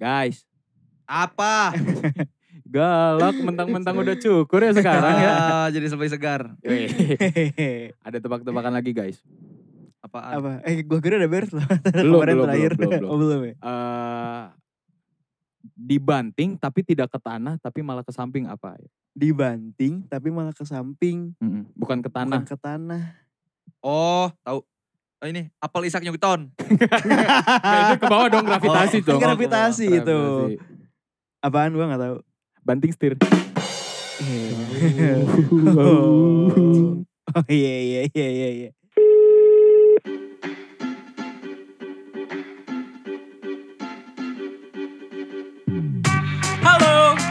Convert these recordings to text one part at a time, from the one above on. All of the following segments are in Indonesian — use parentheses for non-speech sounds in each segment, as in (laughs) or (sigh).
Guys, Apa? (laughs) galak mentang-mentang udah cukur ya sekarang ya. Ah, jadi sampai segar. (laughs) Ada tebak-tebakan lagi guys. Apaan? Apa? Eh gua kira udah beres loh. Belum, Kemarin belum, terakhir. belum, belum, Oh belum ya? Eh dibanting tapi tidak ke tanah tapi malah ke samping apa? Dibanting tapi malah ke samping. Mm-mm, Bukan ke Bukan tanah. ke tanah. Oh, tahu. Oh ini, apel Isaac Newton. (laughs) Nah, itu ke bawah dong gravitasi Oh, dong. gravitasi itu. Gravitasi. Apaan gua gak tahu. Banting setir. (laughs) oh Oh, iya iya iya iya iya.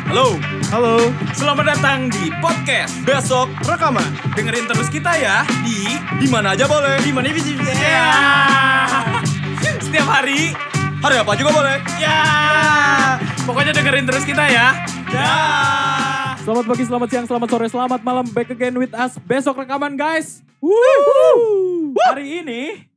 Halo, Halo. Selamat datang di podcast Besok Rekaman. Dengerin terus kita ya di di mana aja boleh. di mana bisa ya. (laughs) Setiap hari Hari apa juga boleh. ya. Pokoknya dengerin terus kita ya. Ya. Selamat pagi, selamat siang, selamat sore, selamat malam. Back again with us. Besok rekaman guys. Hari ini,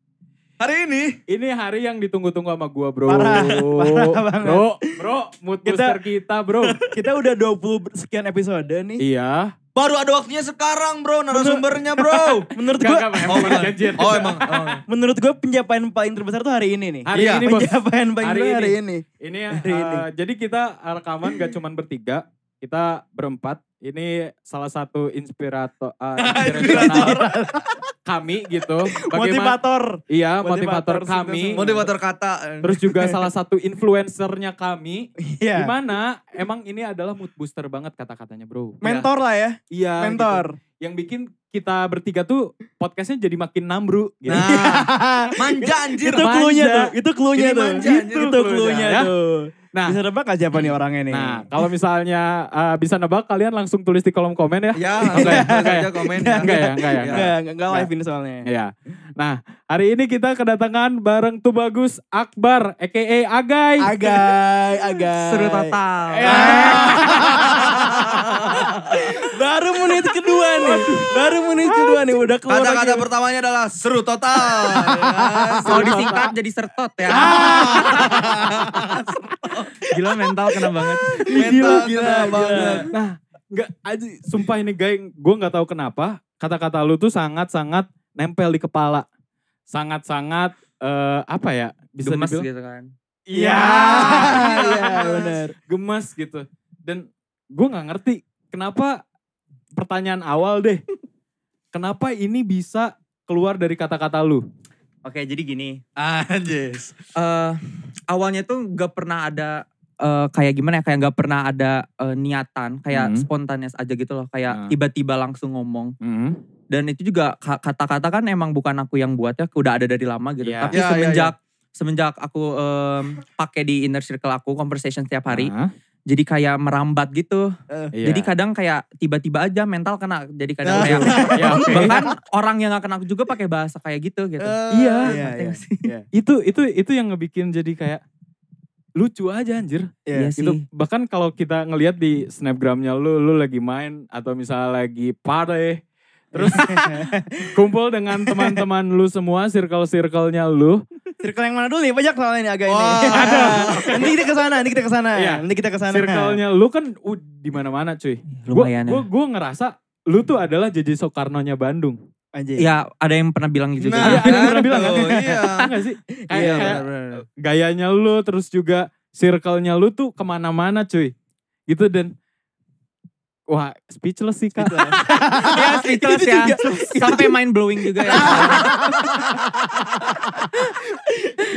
Hari ini ini hari yang ditunggu-tunggu sama gua bro. Parah, parah banget. Bro, bro, mood Kita- booster kita bro. Kita udah 20 sekian episode nih. iya. baru ada waktunya sekarang, Bro. Narasumbernya, Bro. (laughs) Menurut Gak, gua gak, emang Oh. Oh, emang. Oh. menurut gua pencapaian paling terbesar tuh hari ini nih. Hari Iya, ini bos. pencapaian paling Hari terbesar hari ini. ini. Ini, (laughs) Hari ini. eh, jadi kita rekaman gak cuman bertiga, kita berempat. Ini salah satu inspirator, eh, (laughs) inspirasional kami gitu. Bagaimana- Motivator. Iya, motivator, Motivator kami. Motivator kata. Terus juga (laughs) salah satu influencernya kami. Iya. Gimana? Emang ini adalah mood booster banget kata-katanya bro. Mentor lah ya. Iya. Mentor. gitu. Yang bikin kita bertiga tuh podcastnya jadi makin nambru. Gitu. Nah, manja anjir. itu clue-nya manja. tuh. Itu clue-nya Jadi tuh. manja, Itu, clue-nya, clue-nya ya. tuh. Nah, Bisa nebak gak siapa nih orangnya nih? nah kalau misalnya eh, bisa nebak kalian langsung tulis di kolom komen ya. Ya, Enggak (laughs) ya, langsung enggak ya. aja komen. Enggak ya, enggak ya. Ya. enggak. Enggak, enggak, enggak live ini soalnya. Iya. Nah, hari ini kita kedatangan bareng tuh bagus Akbar aka Agai. Agai, agai. Seru total. Ya. (laughs) (laughs) Baru menit kedua nih. Baru menit kedua nih udah keluar. Kata-kata lagi. pertamanya adalah seru total. Ya. (laughs) Kalau disingkat jadi sertot ya. (laughs) Gila mental kena banget. Mental gila, kena gila. banget. Nah, enggak aja sumpah ini Gai, gue nggak tahu kenapa kata-kata lu tuh sangat-sangat nempel di kepala. Sangat-sangat eh, apa ya? Bisa Gemes dibilang gitu kan. Iya, Iya, benar. gemes gitu. Dan gue nggak ngerti kenapa pertanyaan awal deh. Kenapa ini bisa keluar dari kata-kata lu? Oke jadi gini. Anjis. eh awalnya tuh gak pernah ada eh, kayak gimana ya kayak gak pernah ada eh, niatan kayak Hmm. spontaneous aja gitu loh kayak Nah. tiba-tiba langsung ngomong Hmm. dan itu juga ka- kata-kata kan emang bukan aku yang buat ya udah ada dari lama gitu Iya. tapi Ya, ya, semenjak semenjak aku em, pakai di inner circle aku conversation setiap hari Nah, jadi kayak merambat gitu iya. jadi kadang kayak tiba-tiba aja mental kena jadi kadang Ah. kayak (laughs) ya, (laughs) oke. bahkan orang yang gak kena aku juga pakai bahasa kayak gitu gitu Iya. Iya, iya. sih? Iya. itu itu itu yang ngebikin jadi kayak lucu aja anjir. Iya. Iya sih. Gitu. Bahkan kalau kita ngelihat di snapgramnya lu, lu lagi main atau misalnya lagi party, terus (laughs) kumpul dengan teman-teman lu semua, circle-circle-nya lu. Circle yang mana dulu nih? Banyak soalnya ini agak ini. Wah. (laughs) nanti kita ke sana, nanti kita ke sana. Iya. Nanti kita ke sana. Circle-nya lu kan uh, di mana-mana cuy. lumayan gua, ya. gua, gua ngerasa lu tuh adalah JJ Soekarno-nya Bandung. Anjir. Ya ada yang pernah bilang gitu Nah, Iya, juga. ada yang pernah bilang kan? tuh, Iya. Enggak sih? Kayak, Iya, kayak benar-benar. gayanya lu terus juga circle-nya lu tuh ke mana-mana cuy. Gitu dan wah speechless sih kak. (laughs) ya speechless ya. Sampai mind blowing juga ya. (laughs)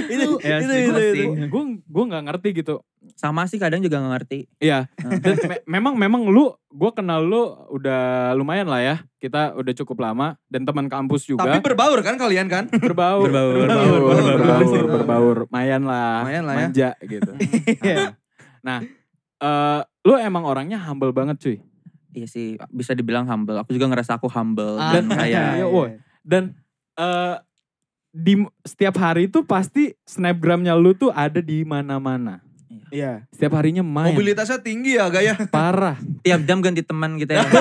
itu, Ya, itu, itu, speechless itu. gue gue nggak ngerti gitu. Sama sih kadang juga gak ngerti. Iya. Dan me- memang memang lu gue kenal lu udah lumayan lah ya. Kita udah cukup lama dan teman kampus juga Tapi berbaur kan kalian kan? berbaur Berbaur, berbaur berbaur, berbaur, berbaur. berbaur, Mayan lah. Lumayan lah ya. Manja gitu. (laughs) Nah, eh lu emang orangnya humble banget cuy. Iya sih bisa dibilang humble. Aku juga ngerasa aku humble Ah, dan kayak (laughs) Iya. Dan eh di setiap hari tuh pasti snapgramnya lu tuh ada di mana-mana. Iya. Setiap harinya main. Mobilitasnya tinggi ya gaya. Parah. tiap jam ganti teman gitu ya. (laughs)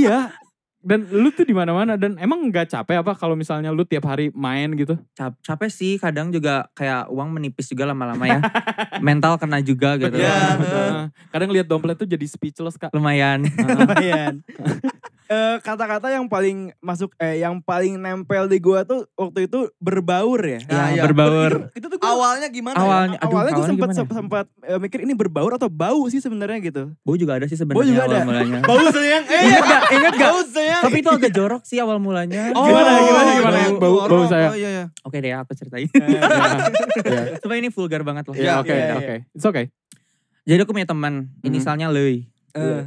iya. Dan lu tuh di mana-mana dan emang nggak capek apa kalau misalnya lu tiap hari main gitu? Cap- capek sih kadang juga kayak uang menipis juga lama-lama ya. (laughs) Mental kena juga gitu. Iya. Heeh. Kadang lihat dompet tuh jadi speechless kak. Lumayan. Lumayan. Eh, kata-kata yang paling masuk eh yang paling nempel di gua tuh waktu itu berbaur ya. Nah, ya, iya. berbaur. Itu tuh gua, Awalnya gimana Awalnya, aduh, awalnya awalnya sempat gimana ya? sempat eh, mikir ini berbaur atau bau sih sebenarnya gitu. Bau juga ada sih Bau sebenarnya juga awal ada. mulanya. (laughs) Bau sayang. Eh, Ingat gak? Ingat gak? bau sayang. Tapi itu agak jorok sih awal mulanya. Oh, Gimana, gimana, gimana? Bau- Bau- bau orang. saya. Oh, iya, iya. Oke deh aku ceritain. Iya, (laughs) iya. Supaya ini vulgar banget loh. Iya, oke, iya, oke. It's okay. Jadi aku punya teman, Hmm. inisialnya Lei. Eh,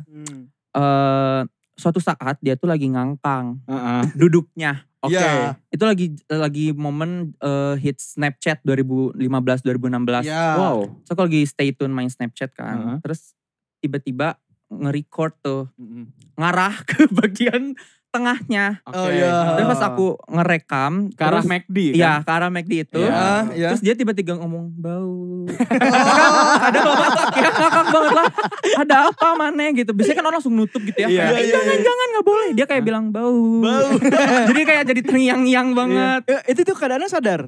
Eh suatu saat dia tuh lagi ngangkang Heeh. (laughs) duduknya. Oke. Iya. Itu lagi lagi momen eh, hit Snapchat 2015 2016. Iya. Wow. So aku lagi stay tune main Snapchat kan. Heeh. Terus tiba-tiba nge-record tuh Mm-mm. ngarah (laughs) ke bagian tengahnya. Oke. Oh, iya. Terus pas aku ngerekam Ke arah terus- McD kan? Iya, ke arah McD itu. Iya. Ah, iya. Terus dia tiba-tiba ngomong bau. Oh. (laughs) ada ya ngakak banget lah. Ada apa mana gitu. Biasanya kan orang langsung nutup gitu ya. Iya. Kayak, Iya, iya, jangan iya. jangan nggak boleh. Dia kayak bilang bau. Bau. (laughs) jadi kayak jadi terngiang-ngiang banget. Eh, itu tuh keadaannya sadar.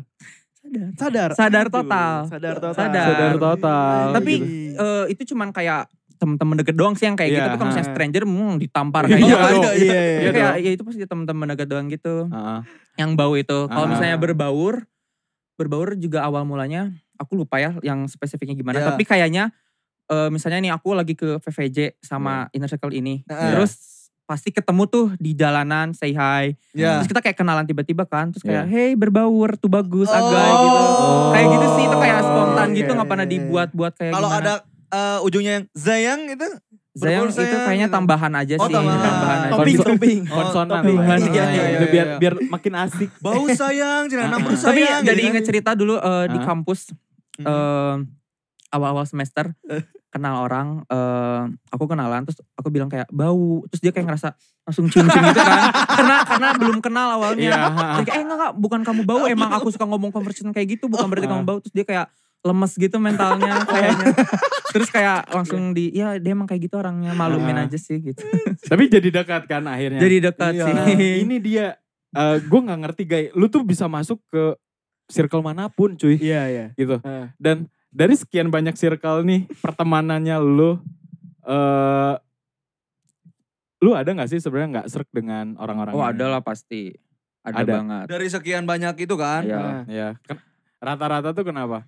Sadar. Sadar. Sadar total. Sadar total. Sadar. Sadar total. Tapi gitu. eh, itu cuman kayak temen-temen deket doang sih yang kayak Iya, gitu. Tapi kalau misalnya stranger hmm, ditampar Iya, kayak gitu. dong. Iya, iya, Ya, Iya kayak ya itu pasti temen-temen deket doang gitu. Heeh. Yang bau itu. Kalau Ah. misalnya berbaur, berbaur juga awal mulanya aku lupa ya yang spesifiknya gimana. Iya. Tapi kayaknya eh, misalnya nih aku lagi ke VVJ sama Inner Circle ini. Iya. Terus pasti ketemu tuh di jalanan say hi. Iya. Terus kita kayak kenalan tiba-tiba kan. Terus kayak Iya. hey berbaur tuh bagus Oh. agak gitu. Kayak gitu sih itu kayak spontan Oke. gitu nggak pernah dibuat-buat kayak Kalau ada eh, ujungnya yang Zayang itu Zayang itu sayang kayaknya gitu. tambahan aja Oh, sih. tambahan. aja. Topping, topping. (laughs) konsonan topping. lah. Iya, iya, Itu iya, biar iya. biar makin asik. (laughs) bau sayang, jangan Ah. nampur Tapi sayang. jadi gitu kan. inget cerita dulu eh, di Ah. kampus eh, awal-awal semester (laughs) kenal orang eh, aku kenalan terus aku bilang kayak bau terus dia kayak ngerasa langsung cium-cium gitu kan karena karena belum kenal awalnya Iya. Jadi kayak, eh enggak, enggak bukan kamu bau emang aku suka ngomong conversation kayak gitu bukan berarti Ah. kamu bau terus dia kayak lemes gitu mentalnya (laughs) kayaknya terus kayak langsung di ya dia emang kayak gitu orangnya malumin Ah. aja sih gitu (laughs) Tapi jadi dekat kan akhirnya. jadi dekat Iya. sih Nah, ini dia. eh gue nggak ngerti guys. Lu tuh bisa masuk ke circle mana pun cuy. Iya, iya. Gitu. Eh. Dan dari sekian banyak circle nih pertemanannya lu. eh lu ada nggak sih sebenarnya nggak serk dengan orang-orang? oh ada lah pasti ada, Ada. banget Dari sekian banyak itu kan. Iya. Ya. Rata-rata tuh kenapa?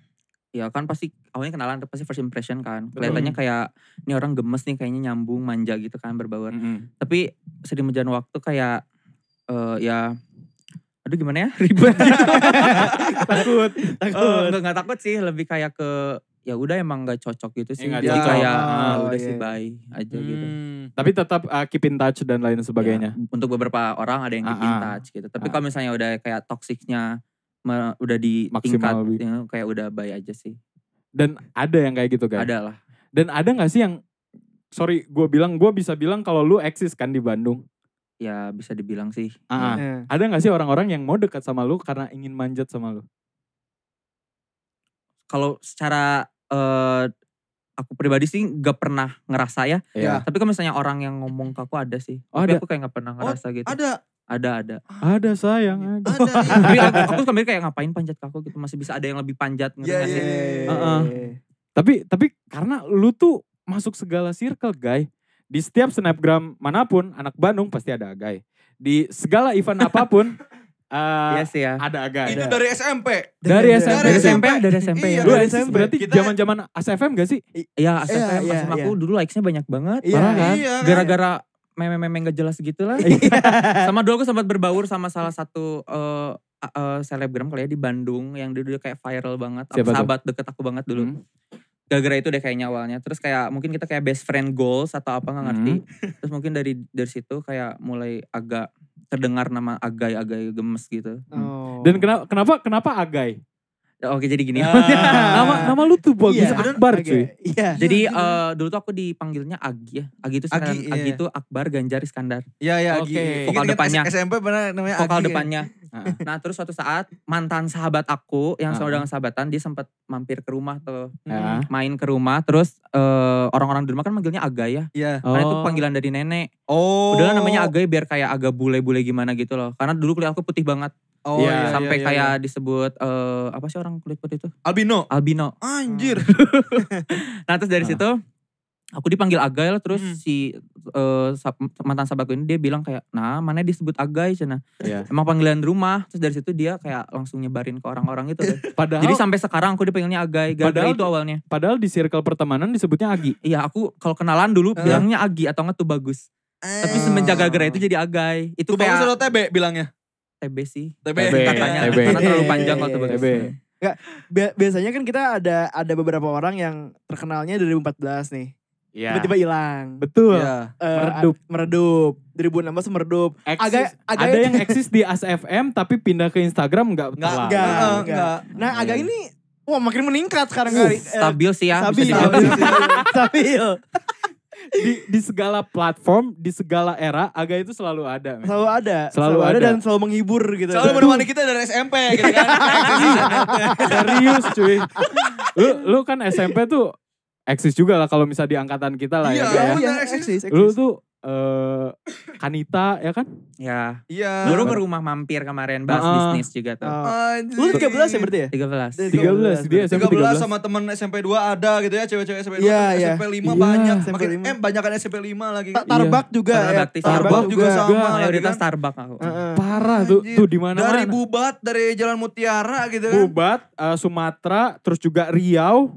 Ya kan pasti awalnya kenalan pasti first impression kan. Kelihatannya Hmm. kayak ini orang gemes nih kayaknya nyambung manja gitu kan berbaur. Mm-mm. Tapi sering berjalan waktu kayak eh ya aduh gimana ya (laughs) ribet gitu. (laughs) Takut. Nggak nggak takut sih lebih kayak ke ya udah emang nggak cocok gitu sih. nggak Jadi kayak Oh, ah, udah iya, sih iya. bye aja gitu. Hmm. Tapi tetap uh, keep in touch dan lain sebagainya. Ya, untuk beberapa orang ada yang keep in touch gitu. Tapi kalau misalnya udah kayak toksiknya udah di tingkat Maksimal lebih. ya, kayak udah bye aja sih. Dan ada yang kayak gitu kan? Ada lah. Dan ada gak sih yang, sorry gue bilang, gue bisa bilang kalau lu eksis kan di Bandung. Ya bisa dibilang sih. Ah, ah. eh. Ada gak sih orang-orang yang mau dekat sama lu karena ingin manjat sama lu? kalau secara eh aku pribadi sih gak pernah ngerasa ya. Iya. Tapi kalau misalnya orang yang ngomong ke aku ada sih. Oh, Tapi ada. aku kayak gak pernah ngerasa gitu. Ada, Ada, ada. Ada sayang, ada. ada. iya. Tapi aku, aku suka mikir kayak ngapain panjat ke aku gitu. Masih bisa ada yang lebih panjat. ngerti Iya, iya, iya. Tapi tapi karena lu tuh masuk segala circle, guys. Di setiap snapgram mana pun, anak Bandung pasti ada Agai. Di segala event apa pun, (laughs) eh, Iya sih ya. ada Agai. Itu dari SMP. Dari SMP. Dari SMP. Dari SMP Iya, ya. Lu dari SMP. berarti zaman-zaman ASFM gak sih? Iya, ASFM, Iya, iya, aku iya. dulu likes-nya banyak banget. Iya. Kan? Iya? Gara-gara meme-meme gak jelas gitu lah. (laughs) sama dulu aku sempat berbaur sama salah satu eh, eh, selebgram kali ya di Bandung yang dulu kayak viral banget. Siapa tuh? sahabat deket aku banget dulu. Hmm. gara-gara itu deh kayaknya awalnya terus kayak mungkin kita kayak best friend goals atau apa nggak ngerti terus mungkin dari dari situ kayak mulai agak terdengar nama agai-agai gemes gitu Oh. Dan kenapa kenapa kenapa Agai? Oke jadi gini. Ah. (laughs) Nama nama lu tuh bagus Iya, Akbar cuy. Iya. Jadi eh, dulu tuh aku dipanggilnya Agi ya. Agi itu Agi, Agi, Agi iya. itu Akbar Ganjar Iskandar. Iya iya. Agi. Vokal Ingat-ingat depannya. SMP benar namanya Vokal Agi ya? depannya. Heeh. (laughs) Nah terus suatu saat mantan sahabat aku yang Ah. saudara sahabatan dia sempat mampir ke rumah tuh. Ya. Main ke rumah terus eh, orang-orang di rumah kan manggilnya Aga ya. Iya. Karena itu Oh. panggilan dari nenek. Oh. Udahlah namanya Aga biar kayak agak bule-bule gimana gitu loh. Karena dulu kulit aku putih banget. Oh Iya, iya. sampai iya, kayak iya. disebut eh, apa sih orang kulit putih itu? albino. Albino. Anjir. (laughs) Nah terus dari Ah. situ aku dipanggil Agail terus Hmm. si sab- mantan sahabatku ini dia bilang kayak nah mana disebut Agai cina Iya. emang panggilan rumah terus dari situ dia kayak langsung nyebarin ke orang-orang itu deh. (laughs) Padahal jadi sampai sekarang aku dipanggilnya Agai Padahal- itu awalnya padahal di circle pertemanan disebutnya Agi. iya aku kalau kenalan dulu Eh. bilangnya Agi atau enggak tuh bagus tapi semenjak gara-gara itu jadi Agai itu Tuh bagus kayak atau TB bilangnya? TB sih TB. TB. katanya TB. karena terlalu panjang kalau bagus TB. Bi- biasanya kan kita ada ada beberapa orang yang terkenalnya dari 2014 nih. Iya. Tiba-tiba hilang. Betul. Iya. Eh, Meredup. meredup. 2016 meredup. Eksis- Agak- agak- ada yang (laughs) eksis di ASFM tapi pindah ke Instagram enggak Enggak, enggak, enggak, enggak. enggak. Nah agak Iya. ini wah makin meningkat sekarang Uh, kali. Eh, stabil sih ya stabil, bisa dibilang. (laughs) stabil, stabil. Di, di segala platform, di segala era, Aga itu selalu ada. men. Selalu ada. Selalu ada. ada. dan selalu menghibur gitu. Selalu menemani kita dari SMP gitu kan. (laughs) Serius cuy. Lu, lu kan SMP tuh eksis juga lah kalau misal di angkatan kita lah Iya, ya. Iya, ya. iya, eksis. eksis, eksis. Lu tuh eh Kanita ya kan? Ya Iya. baru ke rumah mampir kemarin bahas Ah. bisnis juga tuh Oh. Anjir. Lu 13 ya berarti ya? 13 13 dia SMP 13 13. sama temen SMP 2 ada gitu ya cewek-cewek SMP 2 Iya, iya. SMP 5 Iya, banyak SMP makin 5. eh banyakan SMP 5 lagi Ta- kan Tarbak juga ya. Tarbak, Tarbak Starbucks juga sama juga. lagi mayoritas kan Starbucks aku Heeh. Parah tuh, Anjir. tuh di mana dari. Bubat dari Jalan Mutiara gitu kan Bubat, eh, Sumatera, terus juga Riau,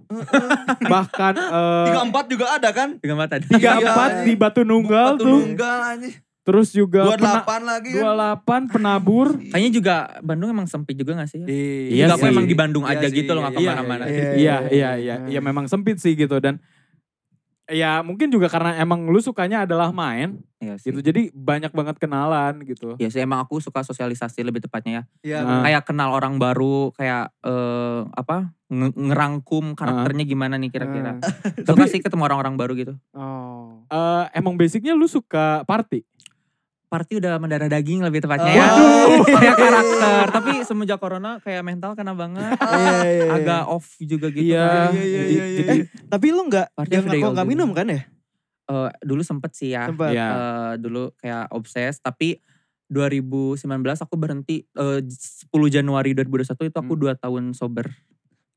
bahkan eh, tiga empat juga ada kan Tiga mata tadi. tiga Iya, empat di Batu Nunggal Batu tuh, Nunggal anjir terus juga dua pena- delapan lagi kan 28 penabur. (laughs) Kayaknya juga Bandung emang sempit juga gak sih? Ya? Iya aku sih. emang di Bandung Iya aja sih, gitu loh iya, gak iya, ke mana-mana. iya, Iya, iya, iya, iya, iya. iya memang sempit sih gitu dan ya mungkin juga karena emang lu sukanya adalah main Iya sih. gitu. Jadi banyak banget kenalan gitu. Iya sih emang aku suka sosialisasi lebih tepatnya ya. Iya Ah. Kayak kenal orang baru, kayak eh, apa nge- ngerangkum karakternya gimana nih kira-kira. Suka sih ketemu orang-orang baru gitu. Oh. Eh, emang basicnya lu suka party? Party udah mendarah daging lebih tepatnya Oh. ya. (laughs) Waduh. kayak karakter. Tapi semenjak corona kayak mental kena banget. (laughs) Iya, iya, iya. Agak off juga gitu. Iya, kan. iya, iya, iya, iya. jadi Tapi lu ngaku Day enggak all minum kan ya? Eh, dulu sempet sih ya. Sempat. Iya. Eh, dulu kayak obses tapi 2019 aku berhenti eh, 10 Januari 2021 itu aku Hmm. 2 tahun sober.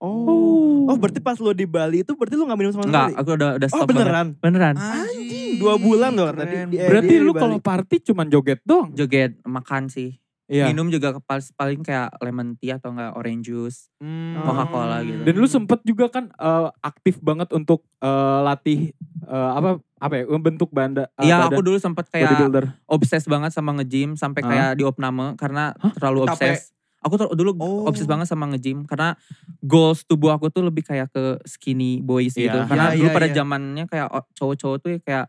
Oh. Oh berarti pas lu di Bali itu berarti lu gak minum sama Enggak, sekali? aku udah udah Oh stop banget. beneran? Beneran. Anjing. Dua bulan loh tadi. Di- eh, berarti di lu Bali. kalau party cuman joget doang. Joget, makan sih. Iya. Minum juga paling kayak lemon tea atau enggak orange juice. Hmm. Coca-Cola gitu. Dan lu sempet juga kan eh, aktif banget untuk eh, latih eh, apa apa ya bentuk banda Iya, badan aku dulu sempet kayak obses banget sama nge-gym sampai kayak di opname karena terlalu Capek. obses. Aku tuh dulu Oh. obses banget sama nge-gym karena goals tubuh aku tuh lebih kayak ke skinny boys gitu. Iya. Karena Iya, dulu iya, pada iya. zamannya kayak cowok-cowok tuh kayak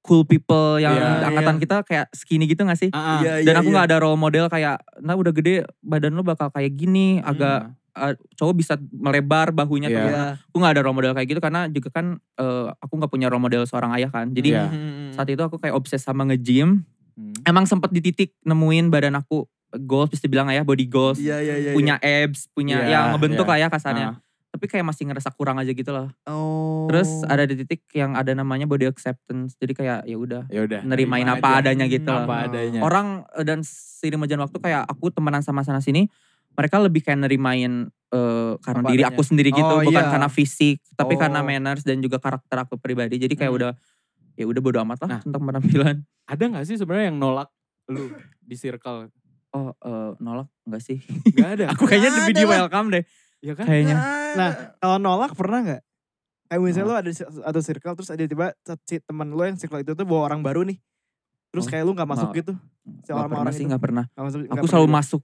cool people yang Iya. angkatan kita kayak skinny gitu gak sih? Ah, ah. Iya, Dan aku iya. nggak ada role model kayak, nah udah gede badan lu bakal kayak gini, agak Hmm. uh, cowok bisa melebar bahunya tuh. Iya. Iya. Aku nggak ada role model kayak gitu karena juga kan uh, aku nggak punya role model seorang ayah kan. Jadi Iya. Hmm. saat itu aku kayak obses sama nge-gym. Hmm. Emang sempet di titik nemuin badan aku goals bisa dibilang ya body goals. Iya, iya, iya. punya abs, punya Iya, yang ngebentuk iya. lah ya kasarnya. Ah. Tapi kayak masih ngerasa kurang aja gitu loh. Oh. Terus ada di titik yang ada namanya body acceptance. Jadi kayak ya udah Ya nerimain apa aja. adanya gitu loh. Apa adanya. Orang eh, dan seiring berjalan waktu kayak aku temenan sama sana sini, mereka lebih kayak nerimain eh, karena Apa diri adanya. aku sendiri gitu, Oh, bukan iya. karena fisik, tapi karena Oh. manners dan juga karakter aku pribadi. Jadi kayak Hmm. udah ya udah bodo amat lah Nah. tentang penampilan. Ada gak sih sebenarnya yang nolak lu di circle? Oh, eh, nolak enggak sih? (laughs) Gak ada. aku kayaknya Nggak lebih ada di lah. welcome deh Iya kan? kayaknya. Nah kalau nolak pernah nggak? Kayak misalnya lu ada di satu circle terus ada tiba si teman lu yang circle itu tuh bawa orang baru nih. Terus Oh, kayak lu gak masuk nggak. gitu. Nggak Sama pernah orang sih, itu. nggak pernah. Nggak masuk, nggak Aku selalu masuk.